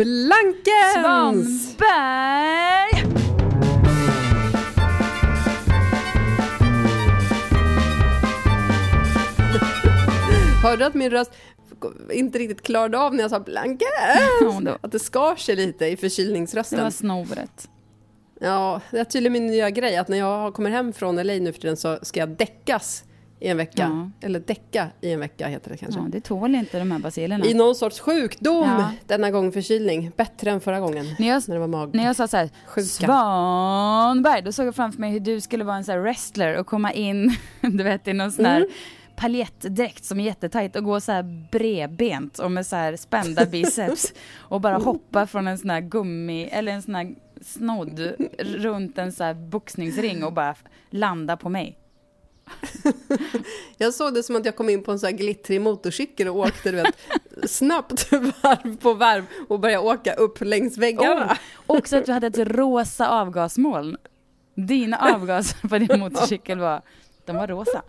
Blankens! Svanberg! Hörde du att min röst inte riktigt klarade av när jag sa Blankens? Ja, det Att det skar sig lite i Det förkylningsrösten. var snovret. Ja, det är tydligen min nya grej att när jag kommer hem från LA nu för tiden så ska jag däckas i en vecka. Ja. Eller däcka i en vecka heter det kanske. Ja, det tål inte de här basilerna. I någon sorts sjukdom Ja. denna gång förkylning. Bättre än förra gången. När jag, När det var mag. när jag sa så här, Sjuka. Svanberg, då såg jag framför mig hur du skulle vara en så wrestler och komma in, du vet i någon sån här Mm. paljettdräkt som är jättetajt och gå så här bredbent och med så här spända biceps och bara hoppa från en sån här gummi eller en sån här snodd runt en så här boxningsring och bara landa på mig. Jag såg det som att jag kom in på en sån här glittrig motorcykel och åkte du vet, snabbt varv på varv och började åka upp längs väggarna. Oh, också att du hade ett rosa avgasmoln. Dina avgaser på din motorcykel var, de var rosa.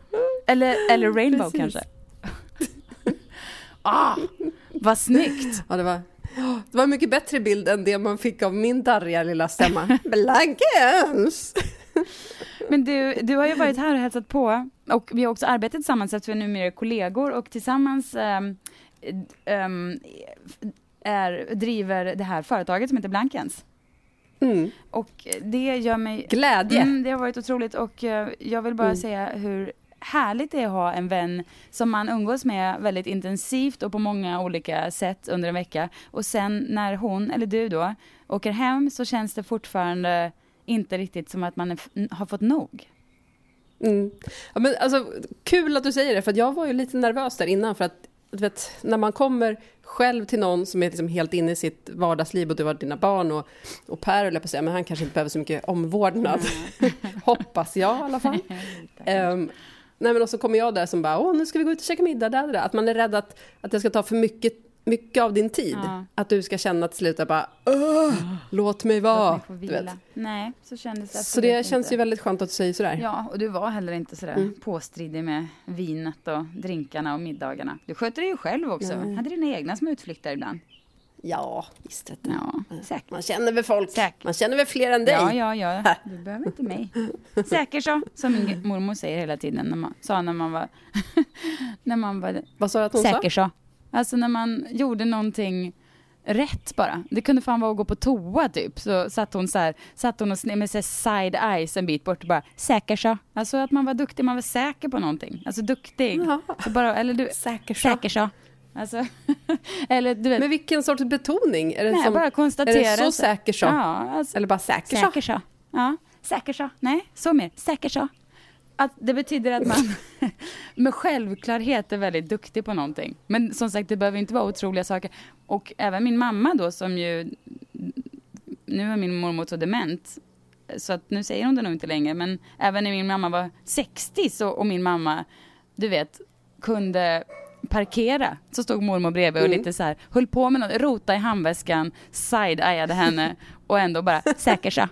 Eller, eller rainbow Precis. kanske. ah, vad snyggt! Ja, det, var, det var en mycket bättre bild än det man fick av min darriga lilla stämma. Blankens! Men du, du har ju varit här och hälsat på och vi har också arbetat tillsammans eftersom vi numera är kollegor och tillsammans ehm, ehm, är, driver det här företaget som heter Blankens. Mm. Och det gör mig... Glädje. Mm, det har varit otroligt och eh, jag vill bara Mm. säga hur härligt det är att ha en vän som man umgås med väldigt intensivt och på många olika sätt under en vecka. Och sen när hon, eller du då, åker hem så känns det fortfarande inte riktigt som att man är, har fått nog. Mm. Ja, men alltså, kul att du säger det, för jag var ju lite nervös där innan. För att vet, när man kommer själv till någon som är liksom helt inne i sitt vardagsliv och du har dina barn och, och Per, jag på säga, men han kanske inte behöver så mycket omvårdnad. Hoppas jag i alla fall. Ehm, nej men och så kommer jag där som bara, åh nu ska vi gå ut och käka middag, där, där. Att man är rädd att, att det ska ta för mycket, mycket av din tid. Ja. Att du ska känna till slut bara, "Åh, låt mig vara. Låt mig. Nej, så kändes det Så det känns inte. ju väldigt skönt att du säger sådär. Ja, och du var heller inte sådär Mm. påstridig med vinet och drinkarna och middagarna. Du sköter det ju själv också. Nej. Hade dina egna små utflykter ibland. Ja, visst vet du. Ja, säkert. Man känner väl folk. Säkert. Man känner väl fler än dig. Ja, ja, ja. Du behöver inte mig. Säker så, som min mormor säger hela tiden, när man, sa när man var, när man var Vad sa du att hon säker så. Alltså när man gjorde någonting rätt bara. Det kunde fan vara att gå på toa typ. Så satt hon så här, satt hon och sne- med så side eyes en bit bort och bara säker så. Alltså att man var duktig, man var säker på någonting. Alltså duktig. Så bara, eller du, Säker så. säker så. Alltså, eller du vet, Men vilken sorts betoning? Är det, nej, som, bara är konstatera. det så säker så? Ja, alltså, Eller bara säker, så? Säker så. Ja, säker så. Nej, så mer. Säker så. Att det betyder att man med självklarhet är väldigt duktig på någonting. Men som sagt, det behöver inte vara otroliga saker. Och även min mamma då som ju... Nu är min mormor så dement. Så att nu säger hon det nog inte längre. Men även när min mamma var 60 så, och min mamma, du vet, kunde parkera. Så stod mormor bredvid och Mm. lite så här, höll på med något, rota i handväskan, side-eyade henne och ändå bara säker så.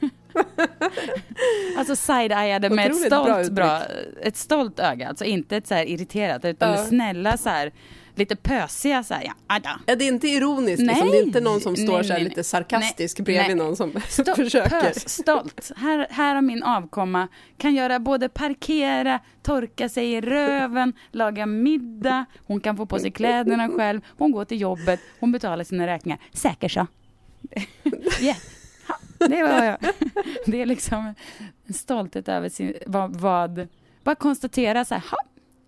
Alltså side-eyade med ett stolt, bra, ett stolt öga. Alltså inte ett så här irriterat, utan Ja. det snälla så här, lite pösiga så här, ja, ada. Ja, det är inte ironiskt, liksom. Nej. det är inte någon som står Nej, så här nej, lite sarkastisk Nej, bredvid någon som Sto- försöker. Pös, stolt. Här, här har min avkomma, kan göra både parkera, torka sig i röven, laga middag, hon kan få på sig kläderna själv, hon går till jobbet, hon betalar sina räkningar. Säker så. yeah. Det var jag. Det är liksom en stolthet över sin, vad, vad bara konstatera så här, ha,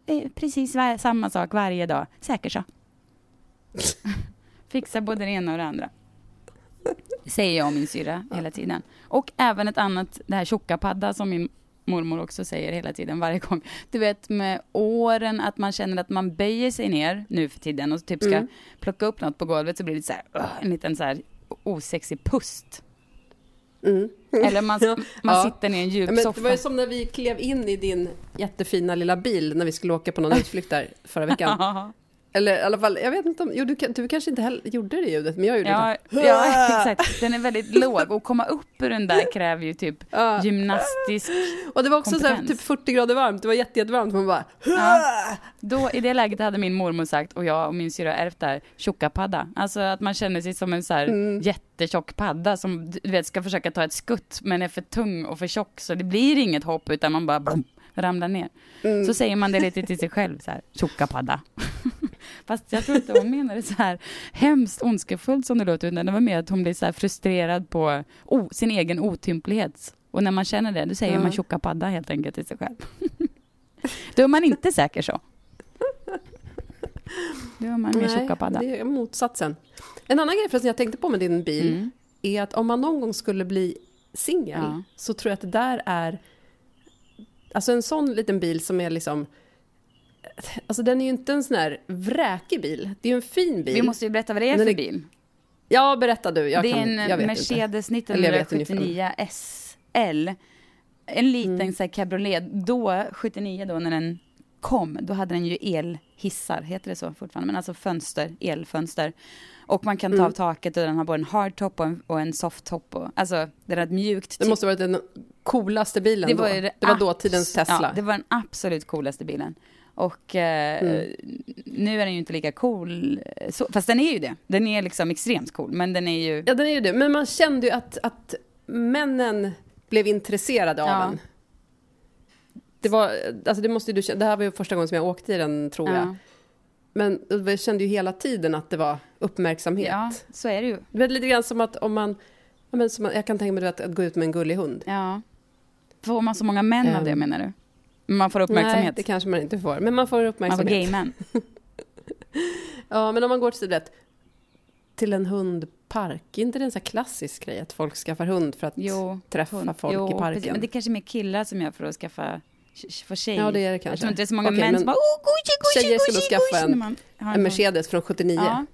det är precis var, samma sak varje dag. Säker så. Fixa både det ena och det andra. Säger jag och min syrra hela tiden. Och även ett annat, det här tjocka padda som min mormor också säger hela tiden, varje gång. Du vet med åren att man känner att man böjer sig ner nu för tiden och typ ska Mm. plocka upp något på golvet så blir det så här, en liten så här osexig pust. Mm. Eller man, Ja. man Ja. sitter ner i en djup Ja, men det soffa. var ju som när vi klev in i din jättefina lilla bil när vi skulle åka på någon utflykt där förra veckan. Eller i alla fall, jag vet inte om, jo, du, du kanske inte heller gjorde det ljudet, men jag gjorde Ja, det. ja, exakt. Den är väldigt låg och komma upp ur den där kräver ju typ Ja. gymnastisk... Och det var också så här, Kompetens. typ 40 grader varmt, det var jätte, jättevarmt, man bara Ja. Då, I det läget hade min mormor sagt, och jag och min syrra ärvt det här, tjockapadda. Alltså att man känner sig som en så här Mm. jättetjock padda som du vet ska försöka ta ett skutt men är för tung och för tjock så det blir inget hopp utan man bara blum, ramlar ner. Mm. Så säger man det lite till sig själv så här, tjockapadda. Fast jag tror inte hon menade så här hemskt ondskefullt som det låter utan det var mer att hon blev så här frustrerad på o, sin egen otymplighet. Och när man känner det, då säger Ja. man tjockapadda helt enkelt till sig själv. då är man inte säker så. Då är man mer Nej, tjockapadda. det är motsatsen. En annan grej förresten jag tänkte på med din bil Mm. är att om man någon gång skulle bli singel Ja. så tror jag att det där är Alltså en sån liten bil som är liksom Alltså den är ju inte en sån här vräkig bil. Det är ju en fin bil. Vi måste ju berätta vad det är för är- bil. Ja, berätta du. Jag det är kan, en jag vet Mercedes inte. Eller jag vet 1979 SL. En liten Mm. så här cabriolet. Då, 79 då när den kom, då hade den ju elhissar, heter det så fortfarande? Men alltså fönster, elfönster. Och man kan ta Mm. av taket och den har både en hardtop och en, och en softtop. Alltså, den har ett mjukt Det måste varit den coolaste bilen det då. var, ju det var dåtidens Tesla. Ja, det var den absolut coolaste bilen. Och eh, Mm. nu är den ju inte lika cool, eh, så, fast den är ju det. Den är liksom extremt cool, men den är ju... Ja, den är ju det. Men man kände ju att, att männen blev intresserade av Ja. den. Det var, alltså det måste du det här var ju första gången som jag åkte i den tror jag. Men jag kände ju hela tiden att det var uppmärksamhet. ja, så är det ju. Det var lite grann som att om man, jag kan tänka mig vet, att gå ut med en gullig hund. Ja. Får man så många män av det Ehm. menar du? Man får Nej, uppmärksamhet? det kanske man inte får. Men man får man får uppmärksamhet. gaymän? Ja, men om man går till, rätt, till en hundpark, är inte det en här klassisk grej att folk skaffar hund för att Jo. träffa hund. folk jo, i parken? Precis. Men det är kanske mer killar som gör för att skaffa för tjej. Ja, det är det Jag kanske. tror inte det är så många Okej, män men som bara oh, gucci, gucci, tjejer skulle gucci, skaffa gucci", när man har En Mercedes från 79. Ja,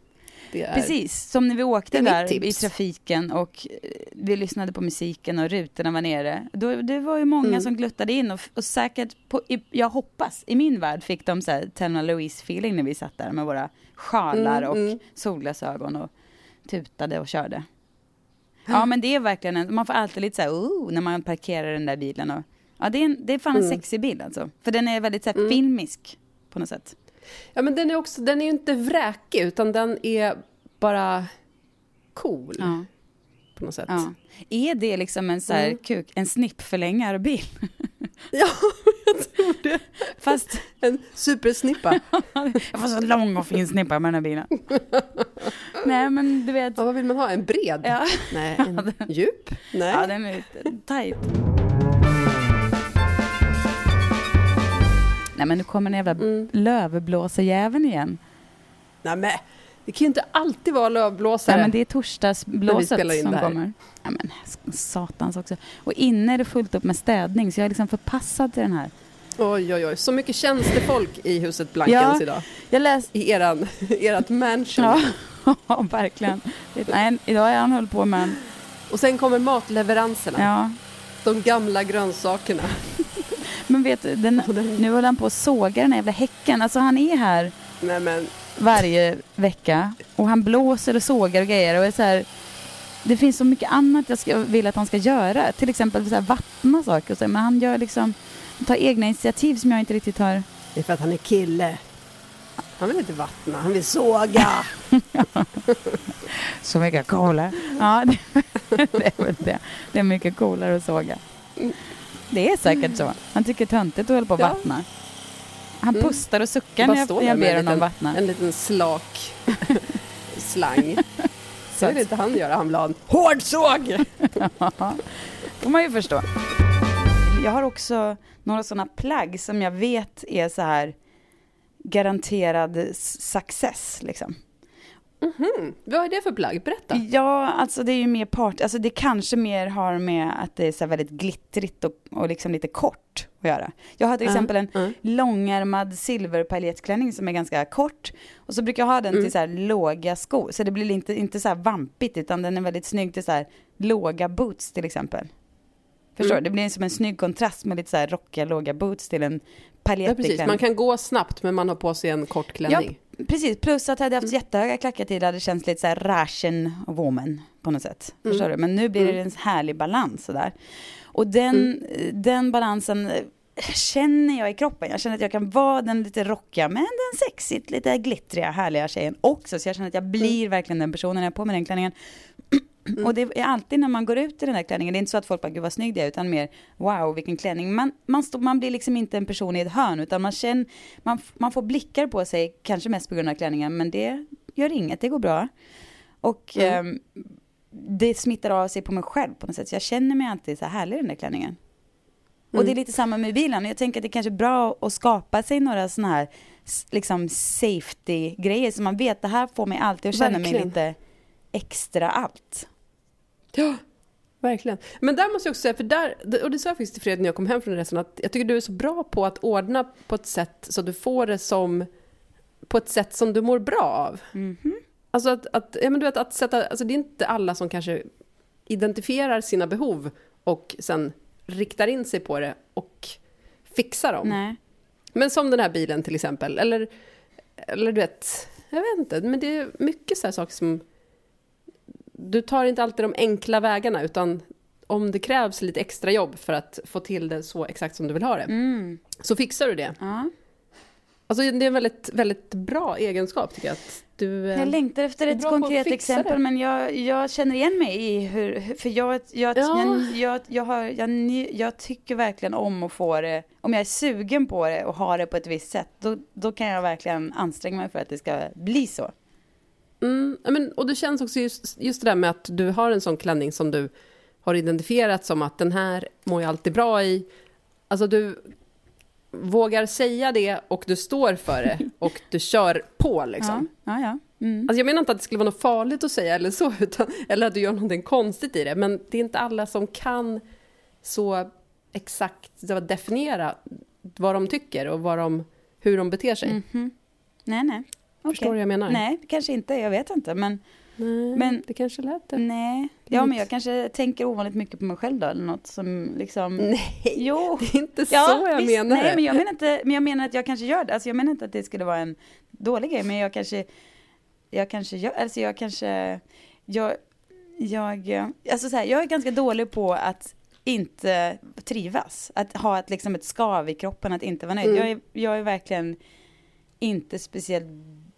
Det är, precis. Som när vi åkte Det är mitt där i tips. trafiken och eh, vi lyssnade på musiken och rutorna var nere. Då, det var ju många Mm. som gluttade in och, och säkert, på, i, jag hoppas, i min värld fick de så här Thelma Louise-feeling när vi satt där med våra sjalar Mm, och mm. solglasögon och tutade och körde. Ja, men det är verkligen en, man får alltid lite så här, oh, när man parkerar den där bilen och Ja, det är, en, det är fan en Mm. sexig bil alltså. För den är väldigt så här, Mm. filmisk på något sätt. Ja, men den är också, den är ju inte vräkig, utan den är bara cool Ja. på något sätt. Ja. Är det liksom en så här Mm. kuk, en snippförlängarbil? Ja, jag tror det. Fast En supersnippa. jag får så lång och fin snippa med den här bilen. Nej men du vet. Ja, vad vill man ha? En bred? Ja, Nej, en djup? Nej. ja den är tight. Nej men nu kommer den jävla Mm. lövblåsarjäveln igen. Nej, men det kan ju inte alltid vara lövblåsare. Nej men det är torsdagsblåset som kommer. Ja men satans också. Och inne är det fullt upp med städning så jag är liksom förpassad till den här. Oj, oj, oj. Så mycket tjänstefolk i huset Blankens Ja. idag. Jag läste I eran, ert mansion. Ja, verkligen. Nej, idag är han höll på med en, Och sen kommer matleveranserna. ja. De gamla grönsakerna. Men vet du, den, den- nu håller han på att såga den här jävla häcken. Alltså han är här Nej, men varje vecka och han blåser och sågar och grejer och är så här, det finns så mycket annat jag ska, vill att han ska göra. Till exempel så här, vattna saker och så, men han gör liksom, tar egna initiativ som jag inte riktigt har. det är för att han är kille. Han vill inte vattna, han vill såga. Så mycket coolare. Ja, det, det är väl det. Det är mycket coolare att såga. Det är säkert så. Han tycker töntigt att hålla på och Ja. vattna. Han Mm. pustar och suckar när jag, jag ber honom liten- vattna. En liten slak slang. Så vill inte han göra, han vill ha en hård såg. får man ju förstå. Jag har också några sådana plagg som jag vet är så här garanterad success liksom. Mm. Vad är det för plagg? Berätta. Ja, alltså det är ju mer part, alltså det kanske mer har med att det är så här väldigt glittrigt och, och liksom lite kort att göra. Jag har till exempel en ja. långärmad silverpaljettklänning som är ganska kort. Och så brukar jag ha den Mm. till så här låga skor. Så det blir inte, inte så här vampigt utan den är väldigt snygg till så här låga boots till exempel. Förstår Mm. Det blir som en snygg kontrast med lite så här rockiga låga boots till en palettig Ja, precis. Man kan gå snabbt men man har på sig en kort klänning. Precis, plus att hade jag haft jättehöga klackar till hade det känts lite så här ration woman på något sätt. Förstår du? Men nu blir det en härlig balans sådär. Och den, den balansen eh, känner jag i kroppen. Jag känner att jag kan vara den lite rockiga men den sexigt, lite glittriga, härliga tjejen också. Så jag känner att jag blir verkligen den personen när jag har på mig den klänningen. Och det är alltid när man går ut i den här klänningen, det är inte så att folk bara gud vad snygg du är, utan mer wow vilken klänning. Man, man, stå, man blir liksom inte en person i ett hörn utan man känner, man, man får blickar på sig, kanske mest på grund av klänningen, men det gör inget, det går bra. Och ehm, det smittar av sig på mig själv på något sätt, så jag känner mig alltid så här härlig i den där klänningen. Och det är lite samma med bilen. Jag tänker att det kanske är bra att skapa sig några sådana här liksom safety-grejer så man vet det här får mig alltid att känna mig lite extra allt. Ja, verkligen. Men där måste jag också säga, för där, och det sa jag faktiskt till Fredrik när jag kom hem från resan, att jag tycker du är så bra på att ordna på ett sätt så du får det som, på ett sätt som du mår bra av. Alltså att, att, ja men du vet, att sätta, alltså det är inte alla som kanske identifierar sina behov och sen riktar in sig på det och fixar dem. Nej. Men som den här bilen till exempel, eller, eller du vet, jag vet inte, men det är mycket så saker som... Du tar inte alltid de enkla vägarna, utan om det krävs lite extra jobb för att få till det så exakt som du vill ha det, Mm. så fixar du det. Ja. Alltså det är en väldigt, väldigt bra egenskap tycker jag. Att du, eh, Jag längtar efter ett konkret exempel det. men jag, jag känner igen mig i hur, för jag, jag, Ja. jag, jag, jag, har, jag, jag tycker verkligen om att få det, om jag är sugen på det och har det på ett visst sätt, då, då kan jag verkligen anstränga mig för att det ska bli så. Mm, men, och det känns också just, just det där med att du har en sån klänning som du har identifierat som att den här mår jag alltid bra i. Alltså du vågar säga det och du står för det och du kör på liksom. Ja, ja, ja. Mm. Alltså jag menar inte att det skulle vara något farligt att säga eller så, utan, eller att du gör någonting konstigt i det, men det är inte alla som kan så exakt definiera vad de tycker och vad de, hur de beter sig. Mhm. Nej, nej. Okej. Förstår du vad jag menar? Nej, kanske inte, jag vet inte, men Nej, Men- det kanske lät det. nej. Ja, men jag kanske tänker ovanligt mycket på mig själv då, eller något som liksom... Nej, Jo. det är inte så jag visst. menar Nej, men jag menar inte, men jag menar att jag kanske gör det. Alltså jag menar inte att det skulle vara en dålig grej, men jag kanske, jag kanske gör, alltså jag kanske, jag, jag, alltså så här, jag är ganska dålig på att inte trivas. Att ha ett, liksom ett skav i kroppen, att inte vara nöjd. Mm. Jag, är, jag är verkligen inte speciellt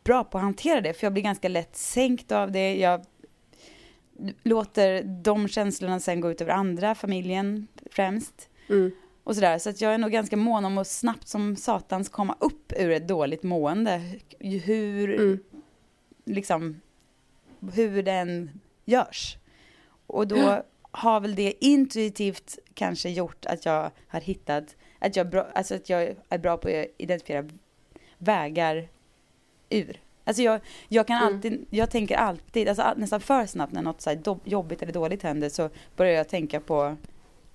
bra på att hantera det, för jag blir ganska lätt sänkt av det. Jag låter de känslorna sen gå ut över andra, familjen främst Mm. och sådär. Så att jag är nog ganska mån om att snabbt som satans komma upp ur ett dåligt mående. Hur, Mm. liksom, hur den görs. Och då har väl det intuitivt kanske gjort att jag har hittat, att jag, bra, alltså att jag är bra på att identifiera vägar ur. Alltså jag, jag kan Mm. alltid, jag tänker alltid, alltså all- nästan för snabbt när något så jobbigt eller dåligt händer så börjar jag tänka på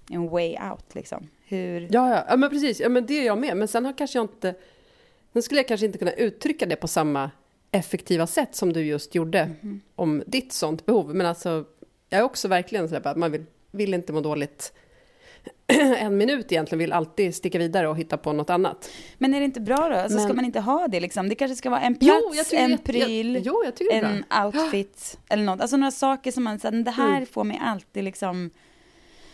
en way out liksom. Hur, Ja, ja, ja, men precis. Ja, men det är jag med. Men sen har kanske jag inte... Sen skulle jag kanske inte kunna uttrycka det på samma effektiva sätt som du just gjorde Mhm. om ditt sånt behov. Men alltså, jag är också verkligen så där på att man vill, vill inte må dåligt en minut egentligen, vill alltid sticka vidare och hitta på något annat. Men är det inte bra då? Alltså ska Men- man inte ha det liksom? Det kanske ska vara en plats, Jo, en pryl, Jag, jo, jag är en outfit eller något. Alltså några saker som man säger, det här Mm. får mig alltid liksom,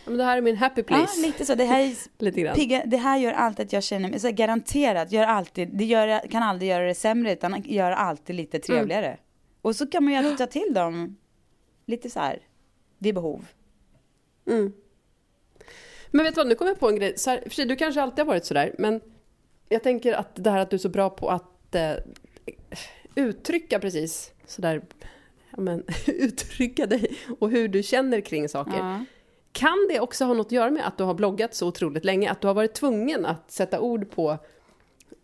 Ja, men det här är min happy ja place. lite så, det här, Lite grann. pigga, det här gör alltid att jag känner mig, så här, garanterat, gör alltid, det gör, kan aldrig göra det sämre utan gör alltid lite trevligare. Och så kan man ju alltid ta till dem lite så här, vid behov. Mm. Men vet du vad, nu kom jag på en grej. Så här, för sig, du kanske alltid har varit sådär, men jag tänker att det här att du är så bra på att eh, uttrycka precis sådär, ja, men, uttrycka dig och hur du känner kring saker. Ja. Kan det också ha något att göra med att du har bloggat så otroligt länge? Att du har varit tvungen att sätta ord på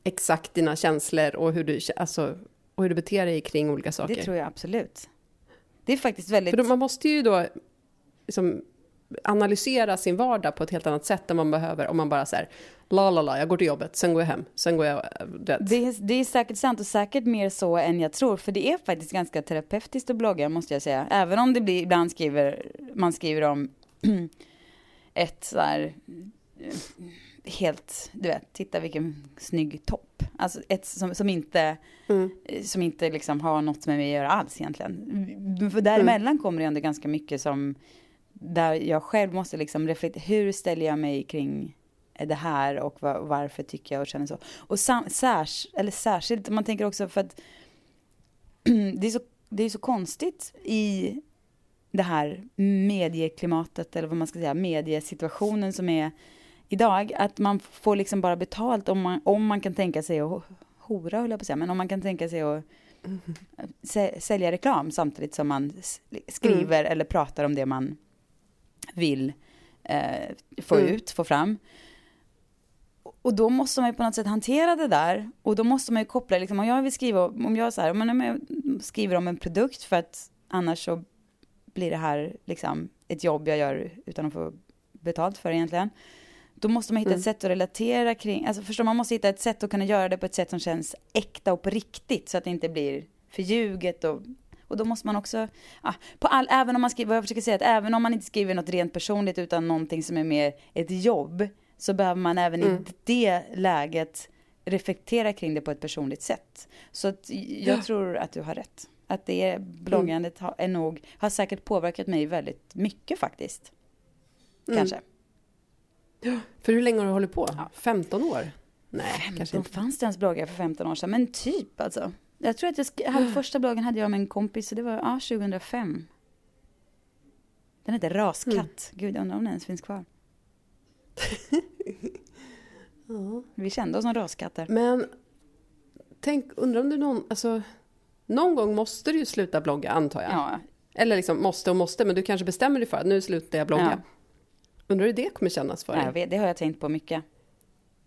exakt dina känslor och hur du, alltså, och hur du beter dig kring olika saker? Det tror jag absolut. Det är faktiskt väldigt... För då, man måste ju då liksom analysera sin vardag på ett helt annat sätt än man behöver om man bara säger la la la, jag går till jobbet, sen går jag hem, sen går jag... Du vet. Det är, det är säkert sant och säkert mer så än jag tror. För det är faktiskt ganska terapeutiskt att blogga måste jag säga. Även om det blir, ibland skriver, man skriver om ett så här, helt, du vet, titta vilken snygg topp. Alltså ett som, som inte, Mm. som inte liksom har något med mig att göra alls egentligen. För däremellan Mm. kommer det ändå ganska mycket som, där jag själv måste liksom reflektera, hur ställer jag mig kring det här och var, varför tycker jag och känner så. Och sam, särs, eller särskilt, man tänker också för att det är så, det är så konstigt i det här medieklimatet, eller vad man ska säga, mediesituationen som är idag, att man får liksom bara betalt om man, om man kan tänka sig att hora, höll jag på att säga, men om man kan tänka sig att sä- sälja reklam samtidigt som man skriver eller pratar om det man vill eh, få Mm. ut, få fram. Och då måste man ju på något sätt hantera det där. Och då måste man ju koppla, liksom, om jag vill skriva, om jag så här, om jag skriver om en produkt för att annars så blir det här liksom ett jobb jag gör utan att få betalt för egentligen. Då måste man hitta Mm. ett sätt att relatera kring, alltså förstår man måste hitta ett sätt att kunna göra det på ett sätt som känns äkta och på riktigt så att det inte blir förljuget och och då måste man också, ja, på all, även om man skriver, vad jag försöker säga, att även om man inte skriver något rent personligt utan någonting som är mer ett jobb, så behöver man även Mm. i det läget reflektera kring det på ett personligt sätt. Så att jag Ja. tror att du har rätt. Att det bloggandet har, är nog, har säkert påverkat mig väldigt mycket faktiskt. Mm. Kanske. För hur länge har du hållit på? Ja. 15 år? Nej, kanske Då inte. fanns det ens bloggar för 15 år sedan, men typ alltså. Jag tror att jag sk- hade första bloggen hade jag med en kompis, så det var ja, 2005. Den hette Raskatt. Mm. Gud, jag undrar om den ens finns kvar. Ja. Vi kände oss som raskatter. Men tänk, undrar om du någon, alltså någon gång måste du ju sluta blogga antar jag. Ja, Eller liksom måste och måste, men du kanske bestämmer dig för att nu slutar jag blogga. Undrar hur det kommer kännas för dig? vet, det har jag tänkt på mycket.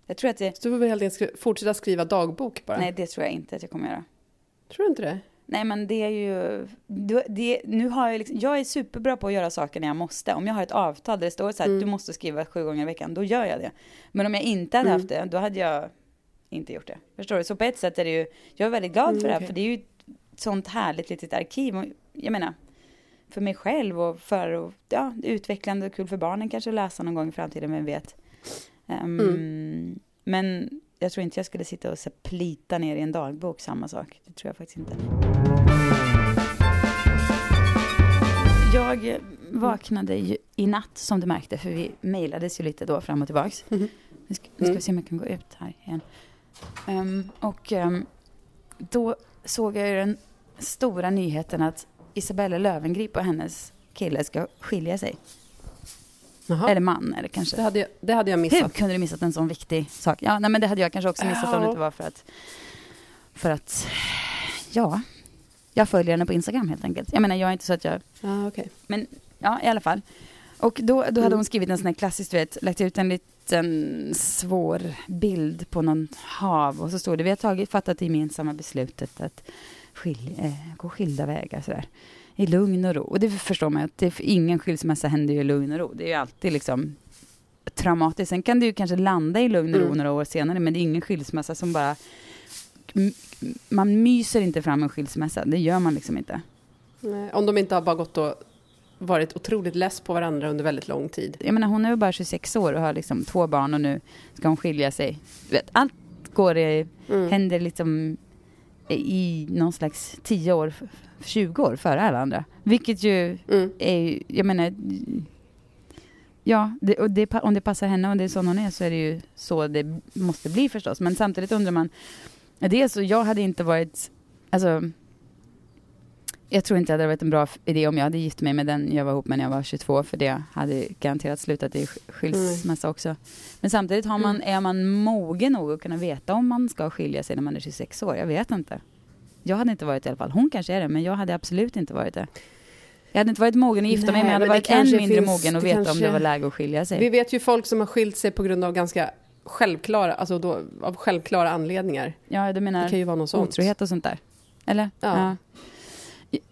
Jag tror att det, Så du får väl helt enkelt fortsätta skriva dagbok bara? nej det tror jag inte att jag kommer göra. Tror du inte det? Nej men det är ju, det, nu har jag liksom, jag är superbra på att göra saker när jag måste. Om jag har ett avtal där det står så här, Mm. du måste skriva sju gånger i veckan, då gör jag det. Men om jag inte hade Mm. haft det, då hade jag inte gjort det. Förstår du? Så på ett sätt är det ju, jag är väldigt glad Mm, för det här, okej. för det är ju ett sånt härligt litet arkiv. Och jag menar, för mig själv och för, och, ja, utvecklande och kul för barnen kanske att läsa någon gång i framtiden, vem vet. Mm. Men jag tror inte jag skulle sitta och så plita ner i en dagbok, samma sak. Det tror jag faktiskt inte. Jag vaknade ju i natt som du märkte, för vi mejlades ju lite då fram och tillbaks. Mhm. Nu ska, nu ska vi Mm. se om jag kan gå ut här igen. Ehm, och ehm, då såg jag ju den stora nyheten att Isabella Löwengrip och hennes kille ska skilja sig. Jaha. Eller man, eller kanske. Det, hade jag, det hade jag Hur missat. kunde du missat en sån viktig sak? Ja, nej, men det hade jag kanske också missat om det Ja. inte var för att... För att... Ja. Jag följer henne på Instagram helt enkelt. Jag menar, jag är inte så att jag... Ja, okej. Men ja, i alla fall. Och då, då hade Mm. hon skrivit en sån här klassisk, du vet, lagt ut en liten svår bild på någon hav. Och så stod det, vi har tagit, fattat det gemensamma beslutet att skilj, eh, gå skilda vägar sådär. I lugn och ro. Och det förstår man ju att det, ingen skilsmässa händer ju i lugn och ro. Det är ju alltid liksom traumatiskt. Sen kan det ju kanske landa i lugn och ro Mm. några år senare, men det är ingen skilsmässa som bara... Man myser inte fram en skilsmässa, det gör man liksom inte. Nej, Om de inte har bara gått och varit otroligt less på varandra under väldigt lång tid. Jag menar, hon är väl bara 26 år och har liksom två barn och nu ska hon skilja sig. Allt går i, Mm. händer liksom i någon slags 10 år, 20 år före alla andra. Vilket ju Mm. är jag menar, ja, det, och det, om det passar henne och det är sån hon är så är det ju så det måste bli förstås. Men samtidigt undrar man, det så jag hade inte varit, alltså, jag tror inte det hade varit en bra idé om jag hade gift mig med den jag var ihop med när jag var 22, för det hade garanterat slutat i sk- skilsmässa också. Men samtidigt har man, är man mogen nog att kunna veta om man ska skilja sig när man är 26 år. Jag vet inte. Jag hade inte varit det i alla fall. Hon kanske är det, men jag hade absolut inte varit det. Jag hade inte varit mogen att gifta mig, Nej, men jag hade det varit än mindre finns- mogen att det veta om kanske- det var läge att skilja sig. Vi vet ju folk som har skilt sig på grund av ganska självklara, alltså då, av självklara anledningar. Ja, du Det menar kan ju vara något sånt. otrohet och sånt där? Eller? Ja.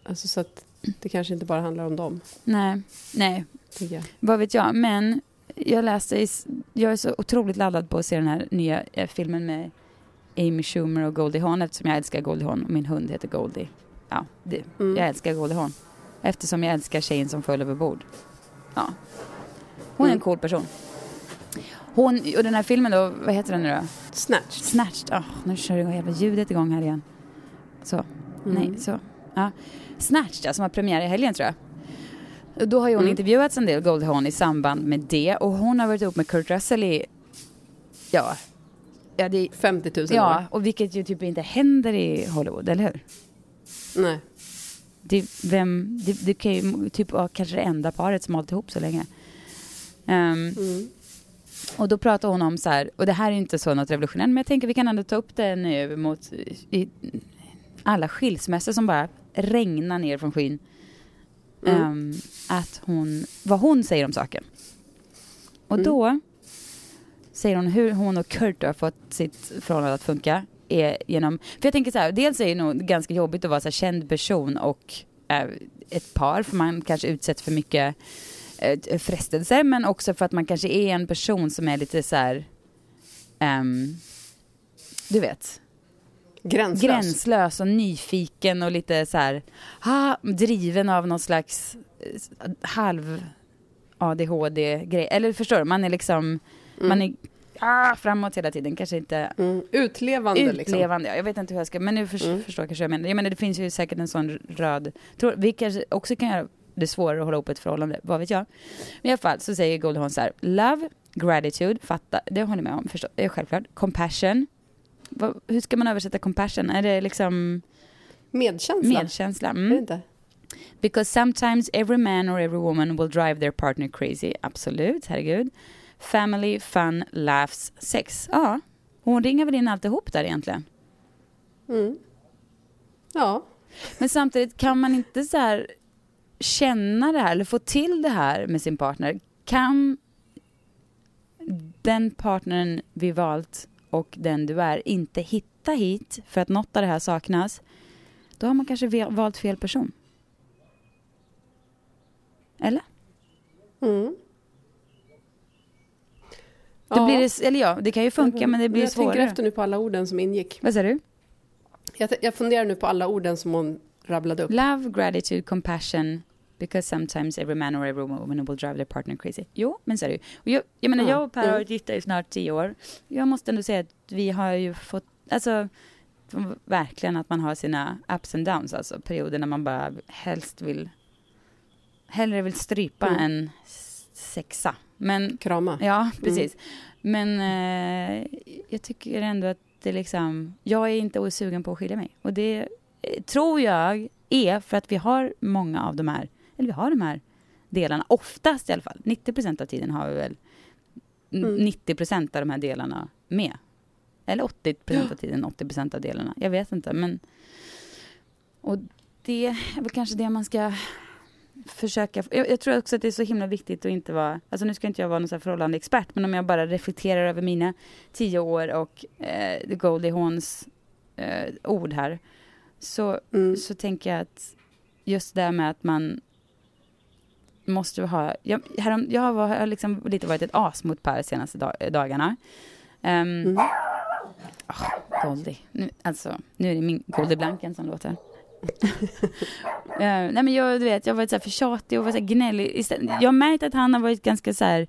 Alltså så att det kanske inte bara handlar om dem, Nej, nej, jag. vad vet jag. Men jag läste, i, jag är så otroligt laddad på att se den här nya eh, filmen med Amy Schumer och Goldie Hawn eftersom jag älskar Goldie Hawn och min hund heter Goldie. Ja, det, Mm. jag älskar Goldie Hawn. Eftersom jag älskar tjejen som föll över bord. Ja. Hon är en Mm. cool person. Hon, och den här filmen då, vad heter den nu då? Snatched. Snatched. Oh, nu kör det hela ljudet igång här igen. Så. Mm. Nej, så. Ja. Snatched, ja, som har premiär i helgen tror jag. Då har ju hon Mm. intervjuats en del, Goldhorn, i samband med det. Och hon har varit ihop med Kurt Russell i, ja, ja, det, 50 000 ja år. och vilket ju typ inte händer i Hollywood, eller hur? Nej. Det, vem, det, det kan ju typ vara kanske det enda paret som har hållit ihop så länge. Ehm, Mm. Och då pratar hon om så här, och det här är inte så något revolutionerande, men jag tänker vi kan ändå ta upp det nu mot i, alla skilsmässor som bara regnar ner från skyn. Mm. Ehm, att hon, vad hon säger om saken. Och Mm. då säger hon hur hon och Kurt har fått sitt förhållande att funka. Är genom, för jag tänker så här, dels är det nog ganska jobbigt att vara så här känd person och eh, ett par, för man kanske utsätts för mycket eh, frestelser, men också för att man kanske är en person som är lite så här, ehm, du vet, Gränslös. gränslös och nyfiken och lite så här, ha, driven av någon slags eh, halv ADHD-grej. Eller förstår du, man är liksom, man är ah, framåt hela tiden, kanske inte Mm. Utlevande liksom. utlevande. Ja, jag vet inte hur jag ska, men nu för, Mm. förstår jag kanske jag menar. Jag menar, det finns ju säkert en sån röd tråd. Vi kanske också kan göra det svårare att hålla ihop ett förhållande, vad vet jag. Men i alla fall så säger Goldhorn så här, love, gratitude, fatta, det håller jag med om, förstå, självklart. Compassion, vad, hur ska man översätta compassion? Är det liksom Medkänsla. medkänsla? Är Mm. inte? Because sometimes every man or every woman will drive their partner crazy. Absolut, herregud. Family, fun, laughs, sex. Ja, hon ringer väl in alltihop där egentligen. Mm. Ja. Men samtidigt kan man inte så här känna det här eller få till det här med sin partner. Kan den partnern vi valt och den du är inte hitta hit för att något av det här saknas, då har man kanske valt fel person. Eller? Mm. Då blir det, eller ja, det kan ju funka men det blir jag tänker svårare. efter nu på alla orden som ingick. Vad säger du? Jag, jag funderar nu på alla orden som hon rabblade upp. Love, gratitude, compassion. Because sometimes every man or every woman will drive their partner crazy. Jo, men så är det ju. Och jag, jag menar, Ja, jag och Per har varit gifta i snart tio år. Jag måste ändå säga att vi har ju fått, alltså verkligen att man har sina ups and downs, alltså perioder när man bara helst vill, hellre vill strypa Mm. än sexa. Men Krama. Ja, precis. Men eh, jag tycker ändå att det liksom, jag är inte sugen på att skilja mig. Och det eh, tror jag är för att vi har många av de här, eller vi har de här delarna, oftast i alla fall, 90 procent av tiden har vi väl Mm. 90 procent av de här delarna med. Eller 80 procent av tiden, 80 procent av delarna. Jag vet inte, men... Och det är väl kanske det man ska försöka... Jag, jag tror också att det är så himla viktigt att inte vara... Alltså nu ska inte jag vara någon här förhållande expert, men om jag bara reflekterar över mina tio år och eh, the Goldie Hawns eh, ord här, så, Mm. så tänker jag att just det här med att man måste ha... Jag, härom, jag har, liksom lite varit ett as mot Per senaste dag, dagarna. Um, Mm. Goldie. Nu, alltså, nu är det min Goldie Blanken som låter. Eh, nej men jag, du vet, jag har varit så här för tjatig och varit så här gnällig. Istället- Jag har märkt att han har varit ganska så här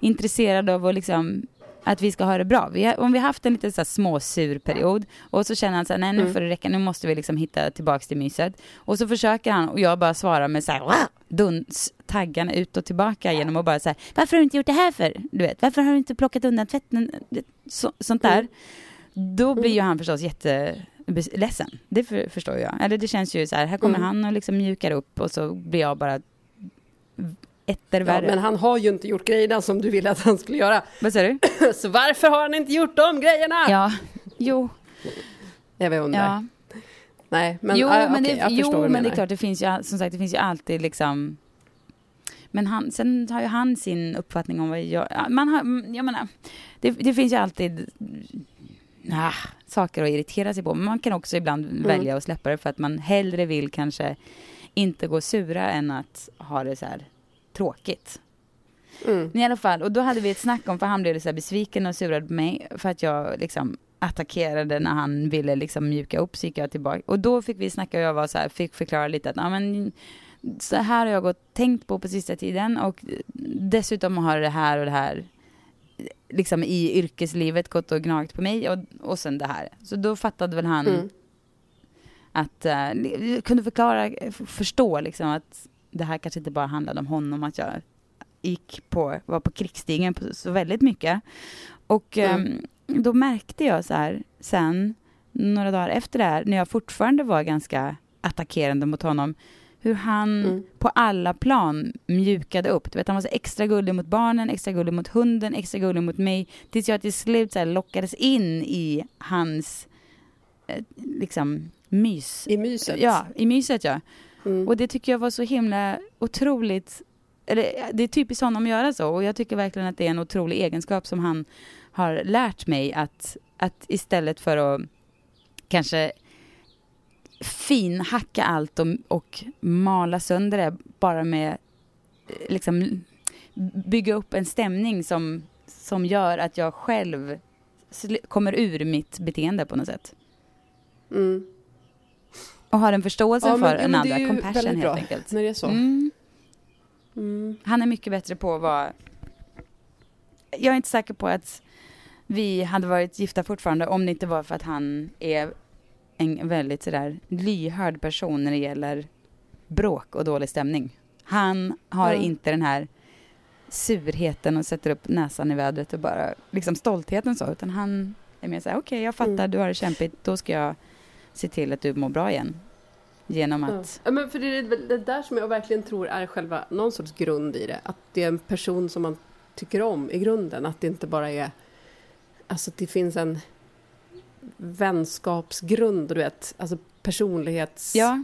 intresserad av att liksom att vi ska ha det bra. Vi har, om vi har haft en lite så här småsur period och så känner han så här, nej nu Mm. får det räcka, nu måste vi liksom hitta tillbaks till myset. Och så försöker han och jag bara svarar med så här, duns taggarna ut och tillbaka genom att bara säga, varför har du inte gjort det här för? Du vet, varför har du inte plockat undan tvätten? Så, sånt där. Då blir ju han förstås jätteledsen. Det för, förstår jag. Eller det känns ju så här, här kommer Mm. han och liksom mjukar upp och så blir jag bara etter Ja, värre. men han har ju inte gjort grejerna som du ville att han skulle göra. Vad säger du? Så varför har han inte gjort de grejerna? Ja, jo, Jag vet undrar. ja. Nej, men, jo, ah, men, okej, det, jo men det är klart, det finns ju, som sagt, det finns ju alltid liksom men han, sen har ju han sin uppfattning om vad jag... ja, Man har, mm, jag menar, det, det finns ju alltid ah, saker att irritera sig på. Men man kan också ibland Mm. välja att släppa det för att man hellre vill kanske inte gå sura än att ha det så här tråkigt. Mm. Men i alla fall, och då hade vi ett snack om, för han blev så besviken och surad på mig för att jag liksom attackerade när han ville liksom mjuka upp, så gick jag tillbaka. Och då fick vi snacka och jag var så här, fick förklara lite att, ja men så här har jag gått tänkt på på sista tiden och dessutom har det här och det här liksom i yrkeslivet gått och gnagt på mig och, och sen det här. Så då fattade väl han Mm. att, uh, kunde förklara, förstå liksom att det här kanske inte bara handlade om honom, att jag gick på, var på krigsstigen på så väldigt mycket. Och Mm. ehm, då märkte jag så här sen, några dagar efter det här, när jag fortfarande var ganska attackerande mot honom, hur han Mm. på alla plan mjukade upp. Du vet, han var så extra gullig mot barnen, extra gullig mot hunden, extra gullig mot mig. Tills jag till slut så lockades in i hans eh, liksom mys. I myset. Ja, i myset ja. Mm. Och det tycker jag var så himla otroligt, eller det är typiskt honom att göra så och jag tycker verkligen att det är en otrolig egenskap som han har lärt mig att, att istället för att kanske finhacka allt och, och mala sönder det bara med eh, liksom bygga upp en stämning som, som gör att jag själv kommer ur mitt beteende på något sätt. Mm. Och har en förståelse Ja, men- för ja, en andra, compassion helt bra. enkelt. När det är så. Mm. Mm. Han är mycket bättre på att vara... Jag är inte säker på att vi hade varit gifta fortfarande om det inte var för att han är en väldigt sådär lyhörd person när det gäller bråk och dålig stämning. Han har Mm. inte den här surheten och sätter upp näsan i vädret och bara liksom stoltheten så, utan han är mer såhär, okej jag fattar, Mm. du har det kämpigt, då ska jag se till att du mår bra igen. Genom att, Ja, men för det är det där som jag verkligen tror är själva någon sorts grund i det. Att det är en person som man tycker om i grunden. Att det inte bara är... Alltså att det finns en vänskapsgrund, du vet. Alltså personlighetskärlek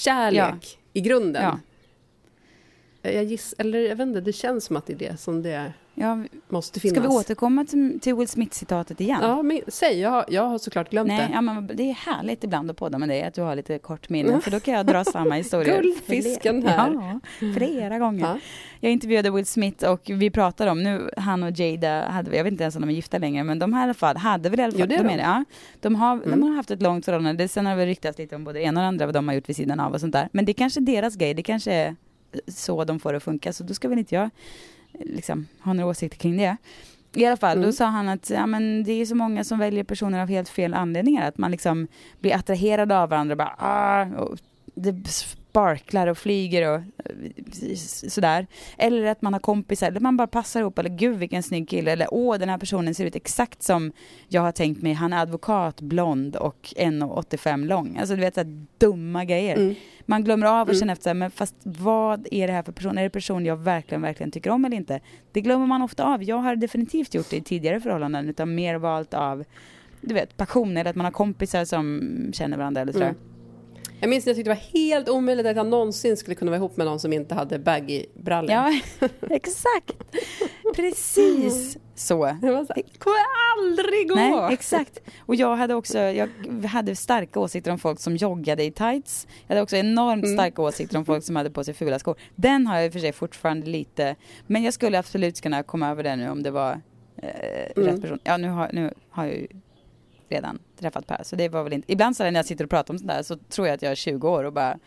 ja, Ja. i grunden. ja, Jag giss, eller jag vet inte, det känns som att det är det som det ja, måste finnas. Ska vi återkomma till, till Will Smith-citatet igen? Ja, men, säg, jag, har- jag har såklart glömt Nej, det. ja, men det är härligt ibland att podda med dig, att du har lite kort minne, för då kan jag dra samma historia. Guldfisken här. Ja, flera gånger. Ja. Jag intervjuade Will Smith och vi pratade om, nu han och Jada, hade, jag vet inte ens om de är gifta längre, men de har i alla fall, hade väl i alla fall, Jo, det är de är ja, de, har, Mm. de har haft ett långt förhållande, det, sen har det ryktats lite om både det ena och det andra, vad de har gjort vid sidan av och sånt där. Men det är kanske deras grej, det kanske är så de får det att funka, så då ska väl inte jag liksom, ha några åsikter kring det. I alla fall, Mm. då sa han att ja, men det är så många som väljer personer av helt fel anledningar. Att man liksom blir attraherad av varandra bara ah, och det sparklar och flyger och eh, sådär. Eller att man har kompisar, eller man bara passar ihop, eller gud vilken snygg kille, eller åh den här personen ser ut exakt som jag har tänkt mig, han är advokat, blond och 1,85 lång. Alltså du vet så dumma grejer. Mm. Man glömmer av och Mm. känner efter, men fast vad är det här för person? Är det person jag verkligen, verkligen tycker om eller inte? Det glömmer man ofta av. Jag har definitivt gjort det i tidigare förhållanden, utan mer valt av, du vet, passion eller att man har kompisar som känner varandra eller sådär. Mm. Jag minns när jag tyckte det var helt omöjligt att jag någonsin skulle kunna vara ihop med någon som inte hade baggy-brallor. Ja, exakt. Precis så. Jag var så det kommer aldrig gå! Nej, exakt. Och jag hade också, jag hade starka åsikter om folk som joggade i tights. Jag hade också enormt Mm. starka åsikter om folk som hade på sig fula skor. Den har jag i och för sig fortfarande lite, men jag skulle absolut kunna komma över det nu om det var eh, Mm. rätt person. Ja, nu har, nu har jag ju redan träffat Per, så det var väl inte... Ibland så när jag sitter och pratar om sånt där så tror jag att jag är 20 år och bara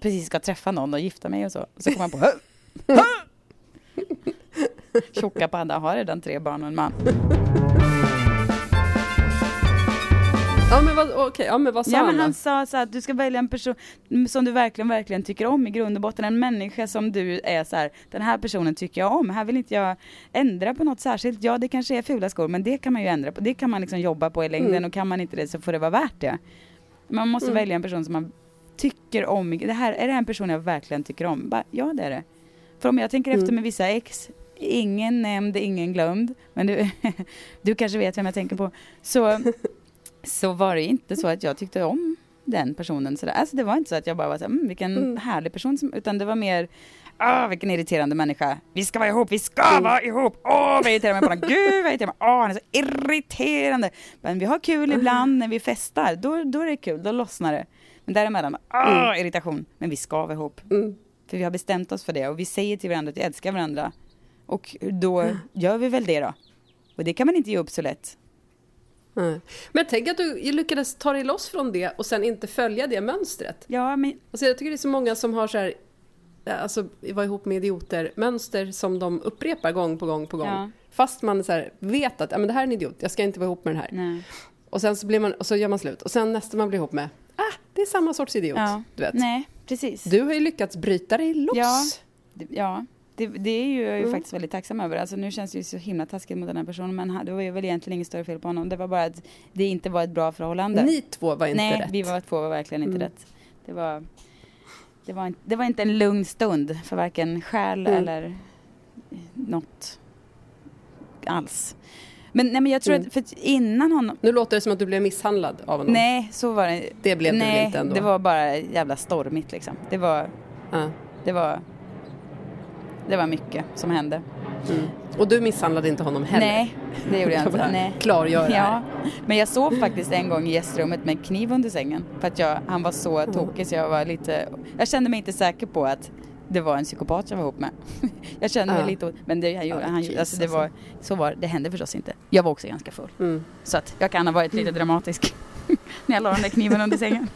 precis ska träffa någon och gifta mig och så. Och så kommer man på... Tjocka panda har redan tre barn och en man. Ja, men vad, okej, ja, men vad sa Ja, han men han sa så att du ska välja en person som du verkligen, verkligen tycker om i grund och botten. En människa som du är så här, den här personen tycker jag om. Här vill inte jag ändra på något särskilt. Ja, det kanske är fula skor, men det kan man ju ändra på. Det kan man liksom jobba på i längden Mm. och kan man inte det så får det vara värt det. Man måste Mm. välja en person som man tycker om. Det här, är det här en person jag verkligen tycker om? Bara, ja, det är det. För om jag tänker efter Mm. med vissa ex, ingen nämnd, ingen glömd, men du, du kanske vet vem jag tänker på. Så, så var det inte så att jag tyckte om den personen sådär. Alltså det var inte så att jag bara var såhär, mm, vilken Mm. härlig person, som, utan det var mer, ah vilken irriterande människa. Vi ska vara ihop, vi ska Mm. vara ihop, åh vad irriterar mig på honom, gud vad irriterar mig, åh han är så irriterande. Men vi har kul ibland när vi festar, då, då är det kul, då lossnar det. Men däremellan, ah Mm. irritation, men vi ska vara ihop. Mm. För vi har bestämt oss för det och vi säger till varandra att vi älskar varandra. Och då Mm. gör vi väl det då. Och det kan man inte ge upp så lätt. Men tänk att du lyckades ta dig loss från det och sen inte följa det mönstret. Ja, men Alltså jag tycker det är så många som har så här alltså, vara ihop med idioter, mönster som de upprepar gång på gång på gång. Ja. Fast man så här, vet att ja, men det här är en idiot, jag ska inte vara ihop med den här. Nej. Och sen så, blir man, och så gör man slut. Och sen nästa man blir ihop med, ah, det är samma sorts idiot. Ja. Du vet. Nej, precis. Du har ju lyckats bryta dig loss. Ja. Ja, det, det är ju jag är Mm. faktiskt väldigt tacksam över. Alltså, nu känns det ju så himla taskigt mot den här personen, men det var ju väl egentligen inget större fel på honom. Det var bara att det inte var ett bra förhållande. Ni två var inte Nej, rätt. vi var två var verkligen inte Mm. rätt. Det var, det, var, inte- det var inte en lugn stund för varken själ Mm. eller något alls. Men, nej, men jag tror Mm. att för innan honom... Nu låter det som att du blev misshandlad av honom. Nej, så var det Det blev du Nej, inte ändå? det var bara jävla stormigt liksom. Det var, Ja. det var, det var mycket som hände. Mm. Och du misshandlade inte honom heller? Nej, det gjorde jag inte. Nej. Klargör det här. Ja, men jag sov faktiskt en gång i gästrummet med kniv under sängen. För att jag, han var så tokig så jag var lite... Jag kände mig inte säker på att det var en psykopat jag var ihop med. Jag kände mig Ja. lite... Men det, han, han, Jesus, alltså det var, så var det. hände förstås inte. Jag var också ganska full. Mm. Så att jag kan ha varit lite dramatisk när jag la den där kniven under sängen.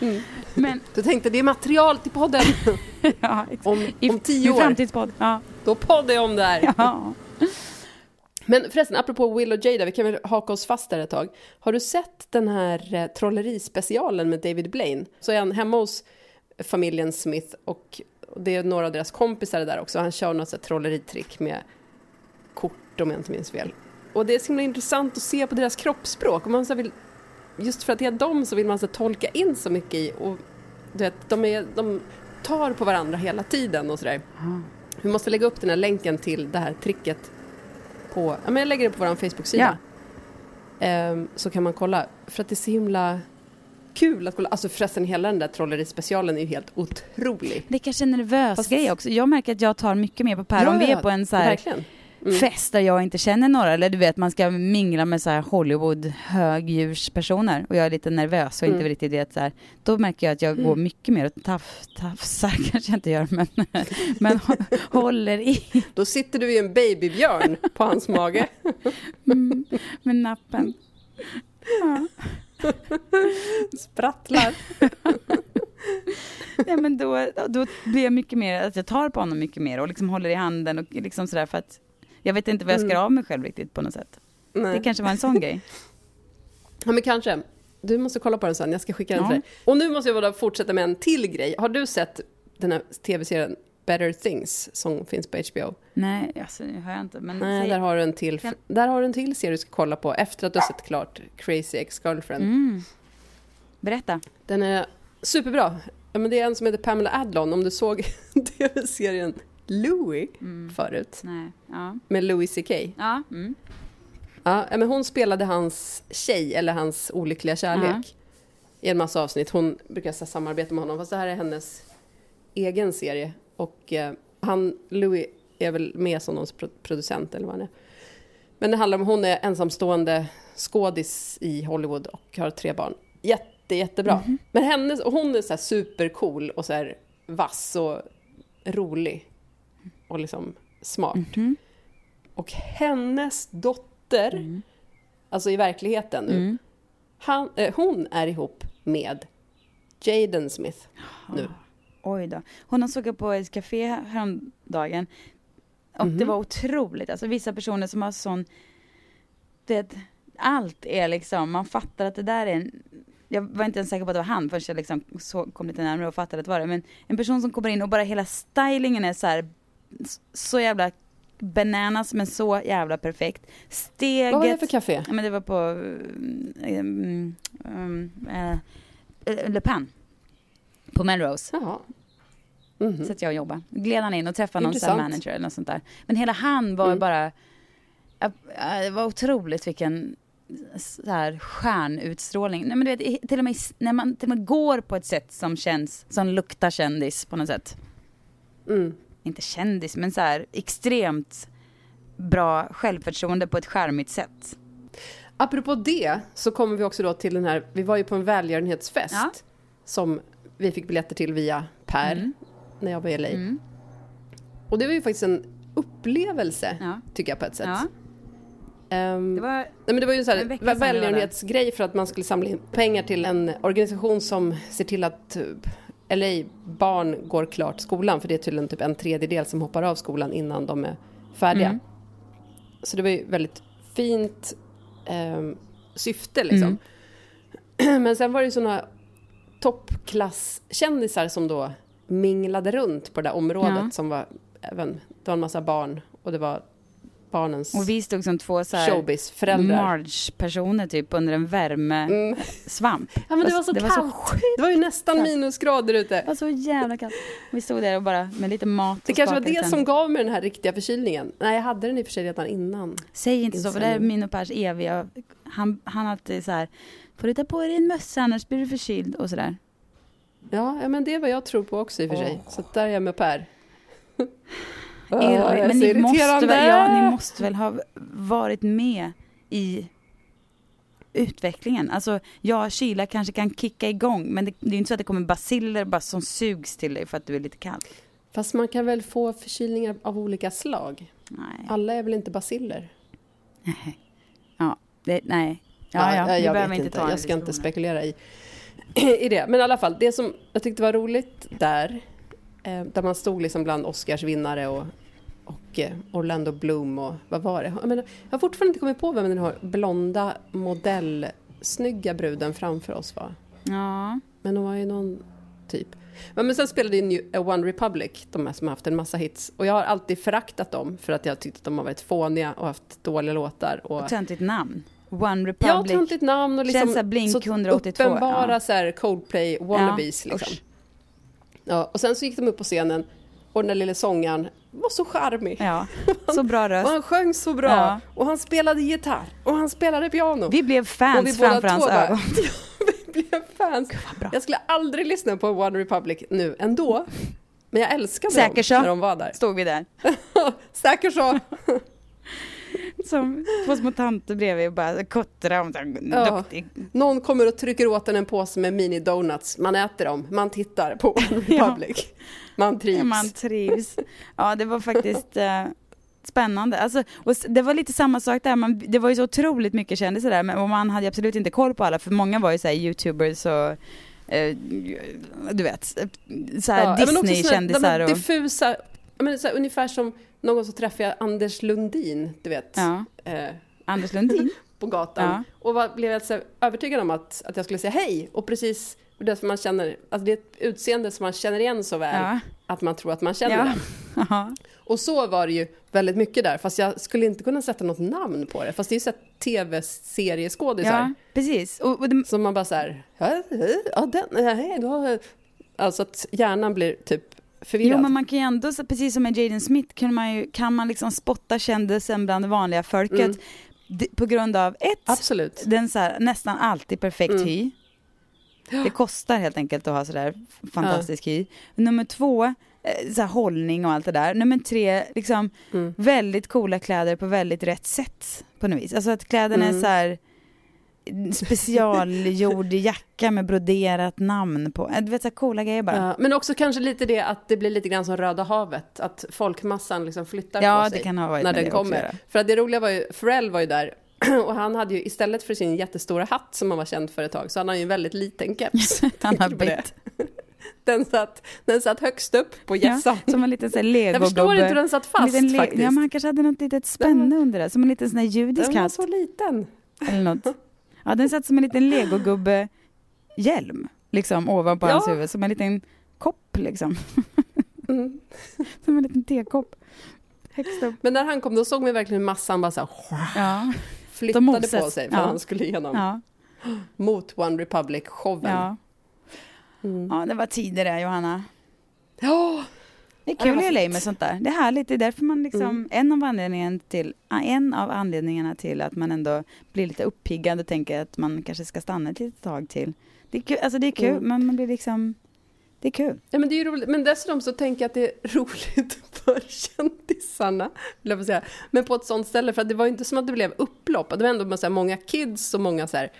Mm. Men, Du tänkte det är material till podden ja, om, I, om tio år. framtidspodd. Ja. Då poddar jag om det här. ja. Men förresten, apropå Will och Jada, vi kan väl haka oss fast där ett tag. Har du sett den här eh, trollerispecialen med David Blaine? Så är han hemma hos familjen Smith och det är några av deras kompisar där också. Han kör något trolleritrick med kort om jag inte minns fel. Och det är så himla intressant att se på deras kroppsspråk. Och man så vill, just för att det är dem så vill man så här tolka in så mycket i. Och du vet, de, är, de tar på varandra hela tiden och sådär. Vi måste lägga upp den här länken till det här tricket på, ja men jag lägger det på vår Facebook-sida. Ehm, så kan man kolla, för att det är så himla kul att kolla. Alltså förresten hela den där trollerispecialen är ju helt otrolig. Det är kanske en nervös Fast- grej också. Jag märker att jag tar mycket mer på Per om Ja, vi är ja, på en så här Verkligen. Mm. fest där jag inte känner några. Eller du vet, man ska mingla med så här Hollywood högdjurspersoner och jag är lite nervös och inte Mm. riktigt vet så här. Då märker jag att jag går mycket mer och taf, tafsar kanske jag inte gör, men, men hå- håller i Då sitter du i en babybjörn på hans mage. mm, med nappen. Ja. Sprattlar. Ja, men då, då blir jag mycket mer, att jag tar på honom mycket mer och liksom håller i handen och liksom sådär för att jag vet inte vad jag ska Mm. av mig själv riktigt på något sätt. Nej. Det kanske var en sån grej. Ja men kanske. Du måste kolla på den sen, jag ska skicka den Ja. till dig. Och nu måste jag bara fortsätta med en till grej. Har du sett den här tv-serien Better Things som finns på HBO? Nej, alltså, det har jag inte. Men Nej, säg- där har, du en till, Kan- där har du en till serie du ska kolla på efter att du har sett klart Crazy Ex-Girlfriend. Mm. Berätta. Den är superbra. Ja, men det är en som heter Pamela Adlon, om du såg tv-serien Louie Mm. förut, Nej. Ja. med Louis CK. Ja. Mm. Ja, men hon spelade hans tjej, eller hans olyckliga kärlek, i en massa avsnitt. Hon brukar så samarbeta med honom, fast det här är hennes egen serie. Och eh, han, Louis, är väl med som någon pro- producent eller vad han är. Men det handlar om, hon är ensamstående skådis i Hollywood och har tre barn. Jätte, jättebra. Men hennes, och hon är så supercool och så vass och rolig. Och liksom smart. Mhm. Och hennes dotter, alltså i verkligheten nu, Mm. han, eh, hon är ihop med Jaden Smith nu. Oj då. Hon såg jag på ett café häromdagen. Och Mhm. det var otroligt. Alltså vissa personer som har sån... Det, allt är liksom, man fattar att det där är en... Jag var inte ens säker på att det var han förrän jag liksom så, kom lite närmare och fattade att det var det. Men en person som kommer in och bara hela stylingen är så här så jävla bananas men så jävla perfekt. Steget... Vad var det för café? Ja, men det var på um, um, uh, Le Pen. På Melrose. Jaha. Mhm. Så att jag jobbade. Gled han in och träffade någon manager eller något sånt där. Men hela han var Mm. bara... Det var otroligt vilken så här stjärnutstrålning. Nej, men du vet, till och med när man till och med går på ett sätt som känns, som luktar kändis på något sätt. Mm. Inte kändis, men så här extremt bra självförtroende på ett charmigt sätt. Apropå det så kommer vi också då till den här, vi var ju på en välgörenhetsfest Ja. som vi fick biljetter till via Per Mm. när jag var i LA. Mm. Och det var ju faktiskt en upplevelse, Ja. tycker jag på ett sätt. Ja, Ehm, det var... Nej, men det var ju en, här, välgörenhetsgrej för att man skulle samla in pengar till en organisation som ser till att typ, LA-barn går klart skolan, för det är tydligen typ en tredjedel som hoppar av skolan innan de är färdiga. Mm. Så det var ju väldigt fint eh, syfte liksom. Men sen var det ju såna toppklasskändisar som då minglade runt på det där området Ja. som var även, det var en massa barn och det var barnens Och vi stod som två så showbiz-föräldrar. Marge-personer typ under en värmesvamp. Ja men det var så det var kallt. så det var ju nästan kallt. minusgrader ute. Det var så jävla kallt. Vi stod där och bara med lite mat Det kanske var det som gav mig den här riktiga förkylningen. Nej, jag hade den i och för sig redan innan. Säg inte så, för det är min och Pers eviga... Han, han alltid så här, får du ta på dig en mössa annars blir du förkyld och sådär. Ja, ja men det är vad jag tror på också i och för sig. Så att där är jag med Per. Är men ni måste, väl, ja, ni måste väl ha varit med i utvecklingen. Alltså, ja, kyla kanske kan kicka igång, men det, det är ju inte så att det kommer basiller bara som sugs till dig för att du är lite kall. Fast man kan väl få förkylningar av olika slag? Nej. Alla är väl inte basiller? Nej. Ja, det, nej. Ja, ja, vi jag vet inte Jag ska inte spekulera i, i det. Men i alla fall, det som jag tyckte var roligt där, eh, där man stod liksom bland Oscars vinnare och, och eh, Orlando Bloom och vad var det? Jag, menar, jag har fortfarande inte kommit på vem den här blonda modellsnygga bruden framför oss var. Ja, Men hon var ju någon typ. Men, sen spelade ju New- eh, One Republic, de här som har haft en massa hits. Och jag har alltid föraktat dem för att jag tyckte att de har varit fåniga och haft dåliga låtar. Och, och töntigt namn. One Ja, Republic. töntigt namn och liksom Känns Blink så 182, uppenbara ja. så här Coldplay wannabes Ja, liksom. Ja, och sen så gick de upp på scenen och den där lille sångaren var så charmig. Ja, så bra Och röst. han sjöng så bra. Ja. Och han spelade gitarr. Och han spelade piano. Vi blev och fans framför hans ögon. vi blev fans. bra. Jag skulle aldrig lyssna på One Republic nu ändå. Men jag älskade Säker dem så. när de var där. Stod vi där. Säker så. Som två små tanter bredvid och bara kottra om Ja. duktig. Någon kommer och trycker åt en en påse med mini donuts. Man äter dem. Man tittar på One Ja. Man trivs. Man trivs. Ja, det var faktiskt eh, spännande. Alltså, och det var lite samma sak där, man, det var ju så otroligt mycket kändisar där, men och man hade absolut inte koll på alla, för många var ju så här youtubers och eh, du vet, så här Ja, men Disney-kändisar och... diffusa, menar, så här, ungefär som någon gång så träffade jag Anders Lundin, du vet, Ja, eh, Anders Lundin. på gatan. Ja. Och var, blev jag så här övertygad om att, att jag skulle säga hej. Och precis det man känner, alltså det är ett utseende som man känner igen så väl, Ja. att man tror att man känner Ja. det. Och så var det ju väldigt mycket där, fast jag skulle inte kunna sätta något namn på det. Fast det är ju så här tv-serieskådisar. ja, precis. Och, och det, Som man bara så här, ja, den, nej, du har... Alltså att hjärnan blir typ förvirrad. Jo men man kan ju ändå, precis som med Jaden Smith, kan man, ju, kan man liksom spotta kändisen bland det vanliga folket Mm. d- på grund av ett, Absolut. den så här, nästan alltid perfekt Mm. hy. Det kostar helt enkelt att ha sådär fantastisk hy. Nummer två, eh, så här, hållning och allt det där. Nummer tre, liksom Mm. väldigt coola kläder på väldigt rätt sätt på något vis. Alltså att kläderna är Mm. så här specialgjord jacka med broderat namn på. Eh, Du vet så coola grejer bara. Ja, men också kanske lite det att det blir lite grann som Röda havet, att folkmassan liksom flyttar Ja, på sig det när den kommer. För att det roliga var ju, Pharrell var ju där och han hade ju istället för sin jättestora hatt som han var känd för ett tag så hade han ju en väldigt liten keps. Han har bytt. Den satt, den satt högst upp på hjässan. Ja, som en liten här jag förstår legogubbe. inte hur den satt fast le- faktiskt. Ja, men han kanske hade något litet spänne under det. Som en liten sån här judisk den var hatt. så liten. Eller något. Ja, den satt som en liten legogubbe hjälm. Liksom ovanpå Ja. hans huvud. Som en liten kopp liksom. Mm. Som en liten tekopp. Högst upp. Men när han kom då såg man verkligen massan bara så här, Ja. flyttade på sig för Ja. han skulle igenom Ja. mot One Republic-showen. Ja. Mm. ja, det var tider där Johanna. Ja. Det är kul i LA med sånt där. Det är härligt. Det är därför man liksom, Mm. en, av anledningen till, en av anledningarna till att man ändå blir lite uppiggad och tänker att man kanske ska stanna ett litet tag till. Det är kul, alltså det är kul, Mm. men man blir liksom, det är kul. Ja, men det är roligt. Men dessutom så tänker jag att det är roligt för kändisarna, vill jag säga. Men på ett sånt ställe, för att det var ju inte som att det blev upplopp. Det var ändå så här många kids och många så här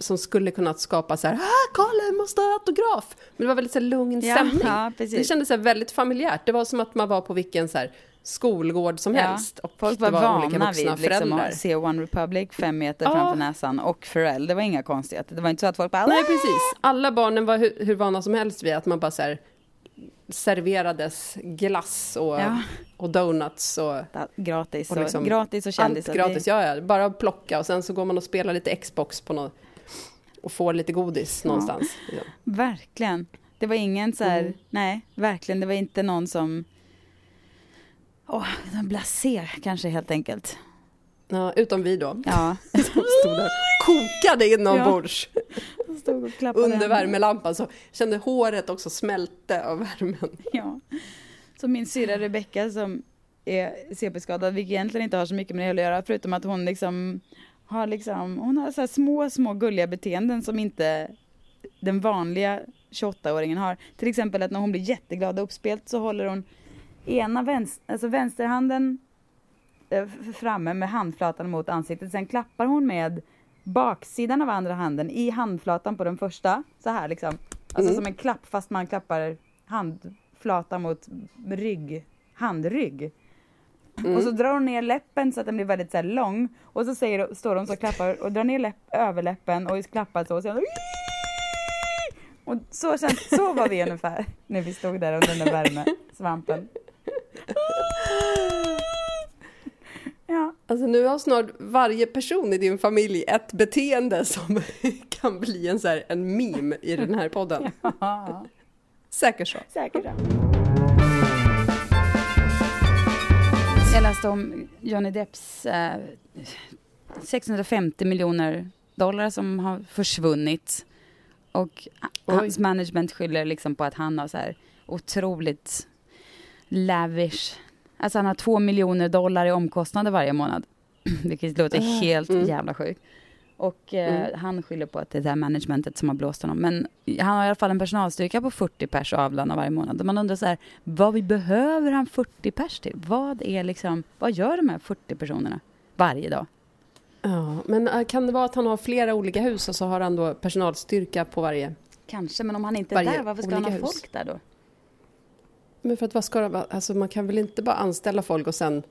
som skulle kunna skapa så här, ah, jag måste ha autograf. Men det var väldigt så här lugn stämning. ja, Det kändes så här väldigt familjärt. Det var som att man var på vilken så här skolgård som Ja, helst. Och Folk var, olika vana vid liksom, föräldrar. att se One Republic fem meter Ja. framför näsan och Pharrell. Det var inga konstigheter. Det var inte så att folk bara Nej, precis. Alla barnen var hur, hur vana som helst vid att man bara så här, serverades glass och, Ja. och donuts och "Ah, gratis och, liksom gratis och allt kändisar. gratis. Det- Ja, ja, bara plocka och sen så går man och spelar lite Xbox på något och får lite godis någonstans. Ja. Verkligen. Det var ingen så här, Mm. nej, verkligen. Det var inte någon som, åh, en blasé kanske helt enkelt. Ja, utom vi då, Ja, som stod där kokade inombords stod och klappade under värmelampan. Så kände håret också smälte av värmen. Ja. Så min syrra Rebecka som är CP-skadad, vilket egentligen inte har så mycket med det att göra, förutom att hon liksom har liksom, hon har så små, små gulliga beteenden som inte den vanliga 28-åringen har. Till exempel att när hon blir jätteglad och uppspelt så håller hon ena vänster, alltså vänsterhanden eh, framme med handflatan mot ansiktet. Sen klappar hon med baksidan av andra handen i handflatan på den första. Så här liksom. Alltså Mm. som en klapp fast man klappar handflata mot rygg, handrygg. Mm. Och så drar hon ner läppen så att den blir väldigt så lång. Och så säger, står hon så och klappar och drar ner läpp, överläppen och klappar så. Och, så och så, känns, så var vi ungefär när vi stod där under den där värmesvampen. Ja, Alltså nu har snart varje person i din familj ett beteende som kan bli en, så här, en meme i den här podden. Säkert så. säkert. Jag läste om Johnny Depps eh, 650 miljoner dollar som har försvunnit. Och Oj. hans management skyller liksom på att han har så här otroligt lavish. Alltså han har två miljoner dollar i omkostnader varje månad. Vilket låter Ah, helt mm. jävla sjukt. Och eh, Mm. han skyller på att det är det här managementet som har blåst honom. Men han har i alla fall en personalstyrka på 40 pers och avlönar varje månad. Och man undrar så här, vad vi behöver han 40 pers till? Vad är liksom, vad gör de här 40 personerna varje dag? Ja, men äh, kan det vara att han har flera olika hus och så har han då personalstyrka på varje? Kanske, men om han inte är där, varför ska han ha hus. folk där då? Men för att vad ska? Alltså man kan väl inte bara anställa folk och sen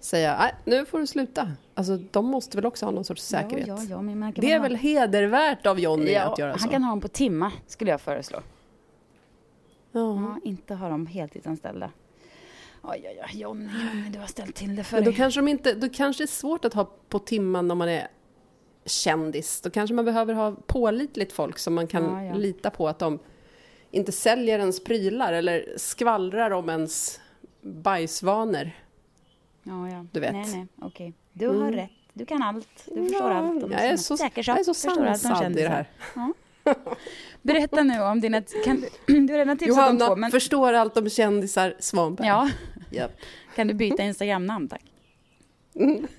säga nej, nu får du sluta. Alltså de måste väl också ha någon sorts säkerhet. Ja, ja, ja, Det är ha- väl hedervärt av Johnny att göra han så? kan ha dem på timma, skulle jag föreslå. Ja. Inte ha dem heltidsanställda. Oj, oj, oj, Johnny, Johnny, du har ställt till det för Men då dig. kanske, de inte, då kanske det är svårt att ha på timman om man är kändis. Då kanske man behöver ha pålitligt folk som man kan lita på att de inte säljer ens prylar eller skvallrar om ens bajsvanor. Ja, ja. Du vet. Nej, nej, okej. Du Mm. har rätt. Du kan allt. Du förstår Ja, allt om jag är så, Säker jag är så sansad i det här. Berätta nu om dina... Kan, du har redan tipsat om två, Johanna men... förstår allt om kändisar, Svanberg. Ja, Japp. kan du byta Instagram-namn tack? Mm.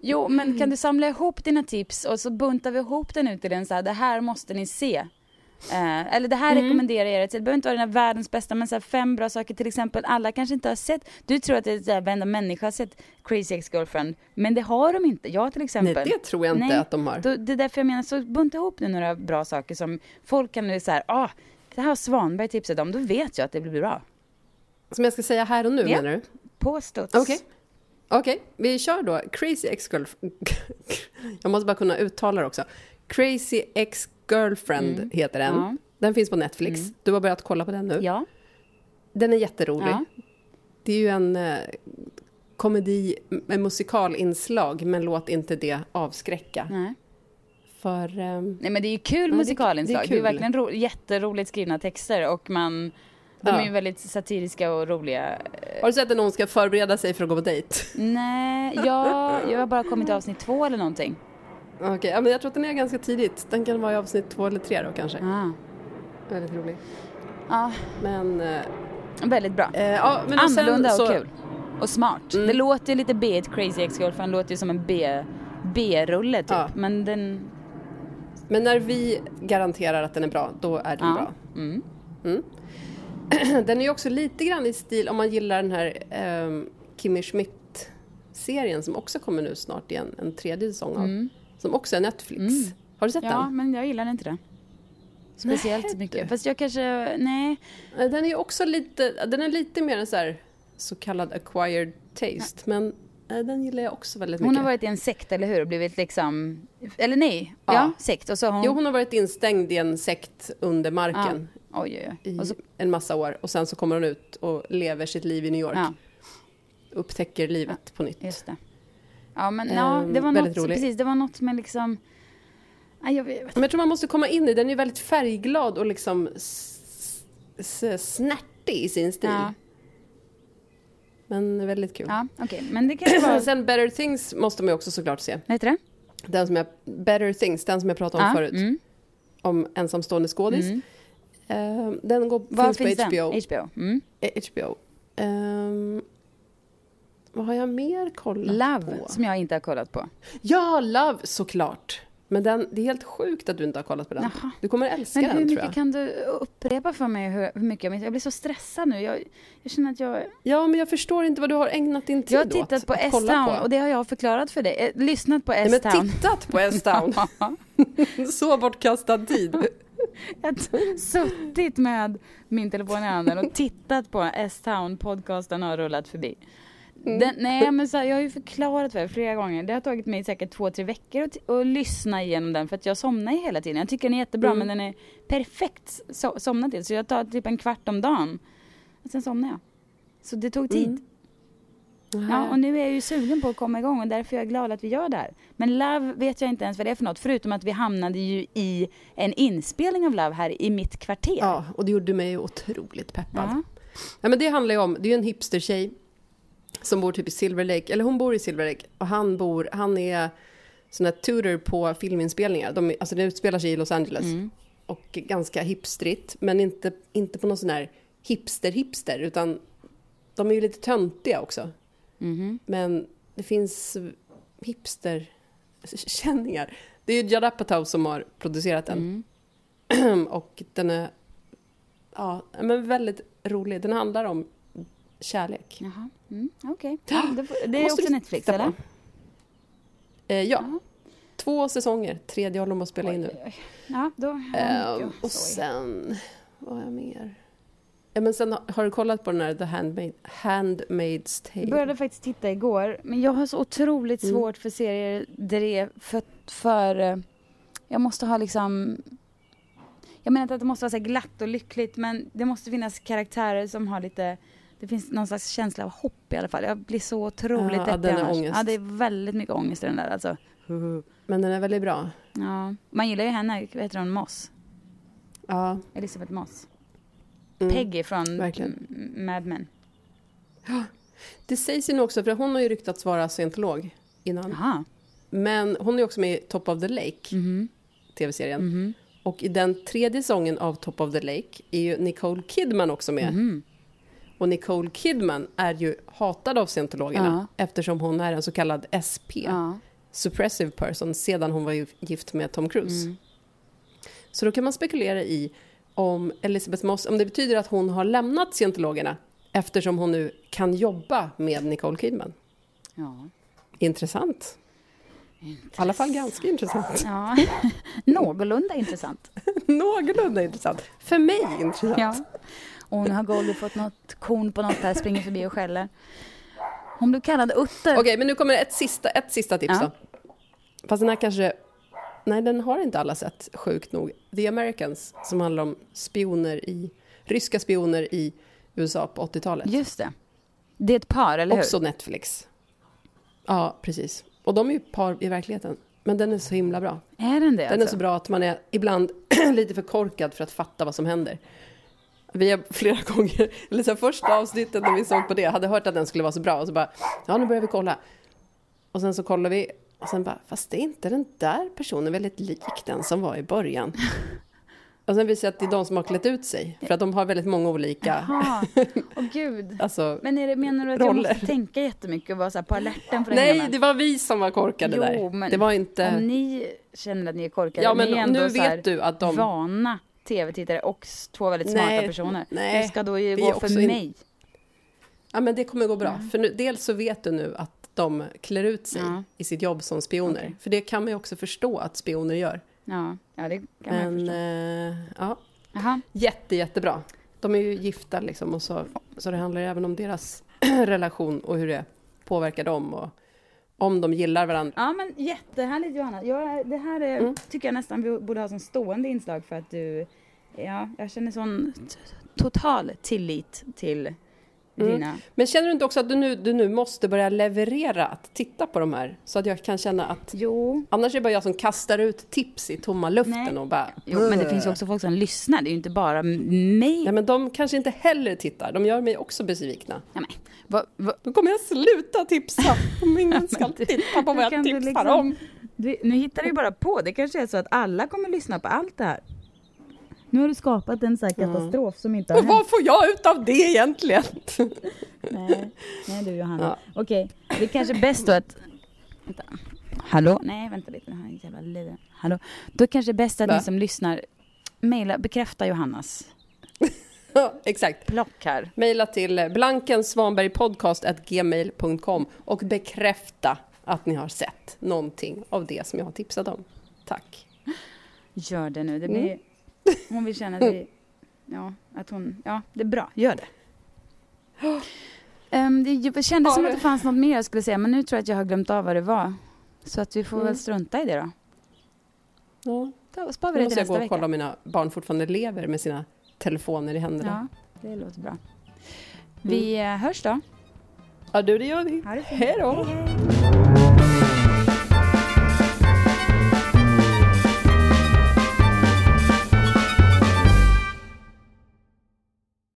Jo, men kan du samla ihop dina tips och så buntar vi ihop den ut till en så här, det här måste ni se. Eh, eller det här Mm. rekommenderar jag er. Det behöver inte vara den här världens bästa, men så här, fem bra saker till exempel. Alla kanske inte har sett, du tror att det är så här, varenda människa har sett Crazy Ex-Girlfriend, men det har de inte. Jag till Nej, exempel. det tror jag inte Nej. att de har. Då, det är därför jag menar, så bunta ihop nu några bra saker som folk kan nu så här, ah, det här har Svanberg tipsat om, då vet jag att det blir bra. Som jag ska säga här och nu Ja. menar du? På studs. Okej. Okej, vi kör då. Crazy Ex-Girlfriend. Jag måste bara kunna uttala det också. Crazy Ex-Girlfriend Mm. heter den. Ja. Den finns på Netflix. Mm. Du har börjat kolla på den nu. Ja. Den är jätterolig. ja. Det är ju en eh, komedi med musikalinslag, men låt inte det avskräcka. Nej. För... ehm, Nej men det är ju kul Ja, det- musikalinslag. det är Det är, kul. verkligen ro- jätteroligt skrivna texter och man de Ja. är ju väldigt satiriska och roliga. har du sett när någon ska förbereda sig för att gå på dejt? Nej, jag, jag har bara kommit till avsnitt två eller någonting. Okej, ja, men jag tror att den är ganska tidigt. Den kan vara i avsnitt två eller tre då kanske. Ah. Väldigt rolig. Ja, Men... eh, väldigt bra. eh, ja, men och Annorlunda och så- kul. Och smart. Mm. Det låter lite B, ett Crazy Ex-Girlfriend låter ju som en B, B-rulle typ. Ja. Men den, Men när vi garanterar att den är bra, då är den ja. bra. Mm. Den är ju också lite grann i stil, om man gillar den här um, Kimmy Schmidt-serien som också kommer nu snart igen, en tredje säsong av. Som också är Netflix. Mm. Har du sett Ja, men jag gillar inte det. Speciellt Nej, mycket. du. Fast jag kanske, nej. den? Den är också lite, den är lite mer en så här så kallad acquired taste. Men eh, den gillar jag också väldigt mycket. Hon har varit i en sekt, eller hur? Och blivit liksom... Eller nej, ja, Ja. sekt. Och så hon... Jo, hon har varit instängd i en sekt under marken Oj, oj, oj. i Och så, en massa år. Och sen så kommer hon ut och lever sitt liv i New York. ja, Upptäcker livet på nytt. just det. Ja, men ja, Ehm, det var något, rolig. precis, det var något med liksom... Ja, jag vet, Men jag tror man måste komma in i den. är väldigt färgglad och liksom snärtig i sin stil. Ja. Men väldigt kul. ja, okej. Men det kanske var... Sen Better Things måste man ju också såklart se. Vad heter det? Den som jag, Better Things, den som jag pratade om ja, förut. Mm, Om ensamstående skådis. mm. Eh, den går, Var finns på HBO. den? HBO. Mm. Eh, HBO. Ehm, vad har jag mer kollat Love, på? som jag inte har kollat på. Ja, Love såklart. Men den, det är helt sjukt att du inte har kollat på den. Jaha. Du kommer älska Men den hur tror mycket jag. kan du upprepa för mig hur, hur mycket jag minns? Jag blir så stressad nu. Jag, jag känner att jag... Ja, men jag förstår inte vad du har ägnat din tid Jag har åt tittat på att kolla S-Town på. och det har jag förklarat för dig. Eh, Lyssnat på Nej, men S-Town. tittat på S-Town. Så bortkastad tid. Jag har suttit med min telefon i handen och tittat på S-Town, podcasten har rullat förbi. Mm. Den, nej men så här, jag har ju förklarat för er flera gånger. Det har tagit mig säkert två, tre veckor att, att lyssna igenom den för att jag somnar ju hela tiden. Jag tycker den är jättebra Mm. men den är perfekt so somna till. Så jag tar typ en kvart om dagen. Och sen somnar jag. Så det tog tid. Mm. Ja, och nu är jag ju sugen på att komma igång och därför är jag glad att vi gör det här. Men Love vet jag inte ens vad det är för något, förutom att vi hamnade ju i en inspelning av Love här i mitt kvarter. Ja, och det gjorde mig otroligt peppad. Ja. Ja, men det handlar ju om, det är ju en hipstertjej som bor typ i Silver Lake, eller hon bor i Silver Lake och han bor, han är sån här tutor på filminspelningar. De, alltså det utspelar sig i Los Angeles Mm. och ganska hipstrigt, men inte, inte på någon sån här hipster-hipster, utan de är ju lite töntiga också. Mhm. Men det finns hipster-känningar. Det är ju Judd Apatow som har producerat den. Mm. och den är ja, men väldigt rolig. Den handlar om kärlek. Jaha, mm, okej. Ja, det, är också Netflix eller? Eh, ja, Jaha. två säsonger. Tredje håller de på att spela in nu. Oj, oj. Ja, då... Eh, och sen, vad har jag mer? Ja, men sen har, du kollat på den här The Handmaid, Handmaid's Tale? Jag började faktiskt titta igår, men jag har så otroligt Mm. svårt för serier där det är för, för... eh, Jag måste ha liksom... Jag menar inte att det måste vara så glatt och lyckligt, men det måste finnas karaktärer som har lite... Det finns någon slags känsla av hopp i alla fall. Jag blir så otroligt Ja, deppig den är annars. ångest. Ja, det är väldigt mycket ångest i den där alltså. Men den är väldigt bra. Ja. Man gillar ju henne, vad heter hon, Moss? Ja. Elisabeth Moss. Mm. Peggy från verkligen. Mad Men. Det sägs ju nu också, för hon har ju ryktats vara scientolog innan. Jaha. Men hon är också med i Top of the Lake, Mhm. tv-serien. Mhm. Och i den tredje säsongen av Top of the Lake är ju Nicole Kidman också med. Mhm. Och Nicole Kidman är ju hatad av scientologerna eftersom hon är en så kallad SP, Ja. suppressive person, sedan hon var gift med Tom Cruise. Mm. Så då kan man spekulera i om Elizabeth Moss, om det betyder att hon har lämnat scientologerna eftersom hon nu kan jobba med Nicole Kidman. Ja. Intressant. I alla fall ganska intressant. ja. Någorlunda intressant. Någorlunda intressant. För mig intressant. Ja. Och hon har Goldie fått något korn på något där, springer förbi och skäller. Hon blev kallad Utter. Okej, men nu kommer ett sista, ett sista tips Ja. då. Fast den här kanske... Nej, den har inte alla sett, sjukt nog. The Americans, som handlar om spioner i... Ryska spioner i USA på 80-talet. Just det. Det är ett par, eller hur? Också Netflix. Ja, precis. Och de är ju par i verkligheten. Men den är så himla bra. Är den det Den är alltså? så bra att man är ibland lite för korkad för att fatta vad som händer. Vi har flera gånger, eller så första avsnittet när vi såg på det, hade hört att den skulle vara så bra och så bara, ja nu börjar vi kolla. Och sen så kollar vi och sen bara, fast det är inte den där personen väldigt lik den som var i början. Och sen visar det att det är de som har klätt ut sig, för att de har väldigt många olika, Jaha, åh gud. alltså, Men är det, menar du att Roller. jag måste tänka jättemycket och vara så här på alerten för nej det var vi som var korkade Jo, där. men Det var inte, Om ni känner att ni är korkade, ja ni är men ändå nu vet du att de, vana tv-tittare och två väldigt smarta Nej, personer. nej, det ska då vi gå för in- mig. Ja, men det kommer gå bra. Mm. För nu, dels så vet du nu att de klär ut sig Ja. i sitt jobb som spioner. Okej. För det kan man ju också förstå att spioner gör. Ja, ja det kan man Men förstå. eh, ja, jätte, jättebra. De är ju gifta liksom och så, så det handlar även om deras relation och hur det påverkar dem och om de gillar varandra. Ja men jättehärligt Johanna. Jag, det här är, Mm. tycker jag nästan vi borde ha som stående inslag för att du, ja, jag känner sån total tillit till Mm. dina... Men känner du inte också att du nu, du nu måste börja leverera att titta på de här? Så att jag kan känna att Jo, annars är det bara jag som kastar ut tips i tomma luften Nej. och bara... jo, men det finns ju också folk som lyssnar. Det är ju inte bara mig. Ja, men de kanske inte heller tittar. De gör mig också besvikna. Ja, men, vad, vad, Då kommer jag sluta tipsa om ingen ska titta på vad jag tipsar liksom- om. du, nu hittar du ju bara på. Det kanske är så att alla kommer lyssna på allt det här. Nu har du skapat en sån här katastrof som inte har Men vad får jag ut av det egentligen? Nej, nej du Johanna. Ja. Okej, det är kanske bäst då att... Vänta. Hallå? Nej, vänta lite. Den här är jävla. Hallå? Då är kanske bäst att Va? ni som lyssnar mejla, bekräfta Johannas Ja, Exakt. block här. Mejla till blankensvanbergpodcast.gmail.com och bekräfta att ni har sett någonting av det som jag har tipsat om. Tack. Gör det nu. Det Mm. Hon vill känna att vi... Ja, att hon... Ja, det är bra. Gör det. Um, det kändes Ja, som att det fanns något mer jag skulle säga, men nu tror jag att jag har glömt av vad det var. Så att vi får Mm. väl strunta i det då. Ja, Då sparar vi nu det till måste jag gå nästa och vecka. kolla om mina barn fortfarande lever med sina telefoner i händerna. Ja, det låter bra. Vi eh, hörs då. Ja, du, det gör vi. Hej då!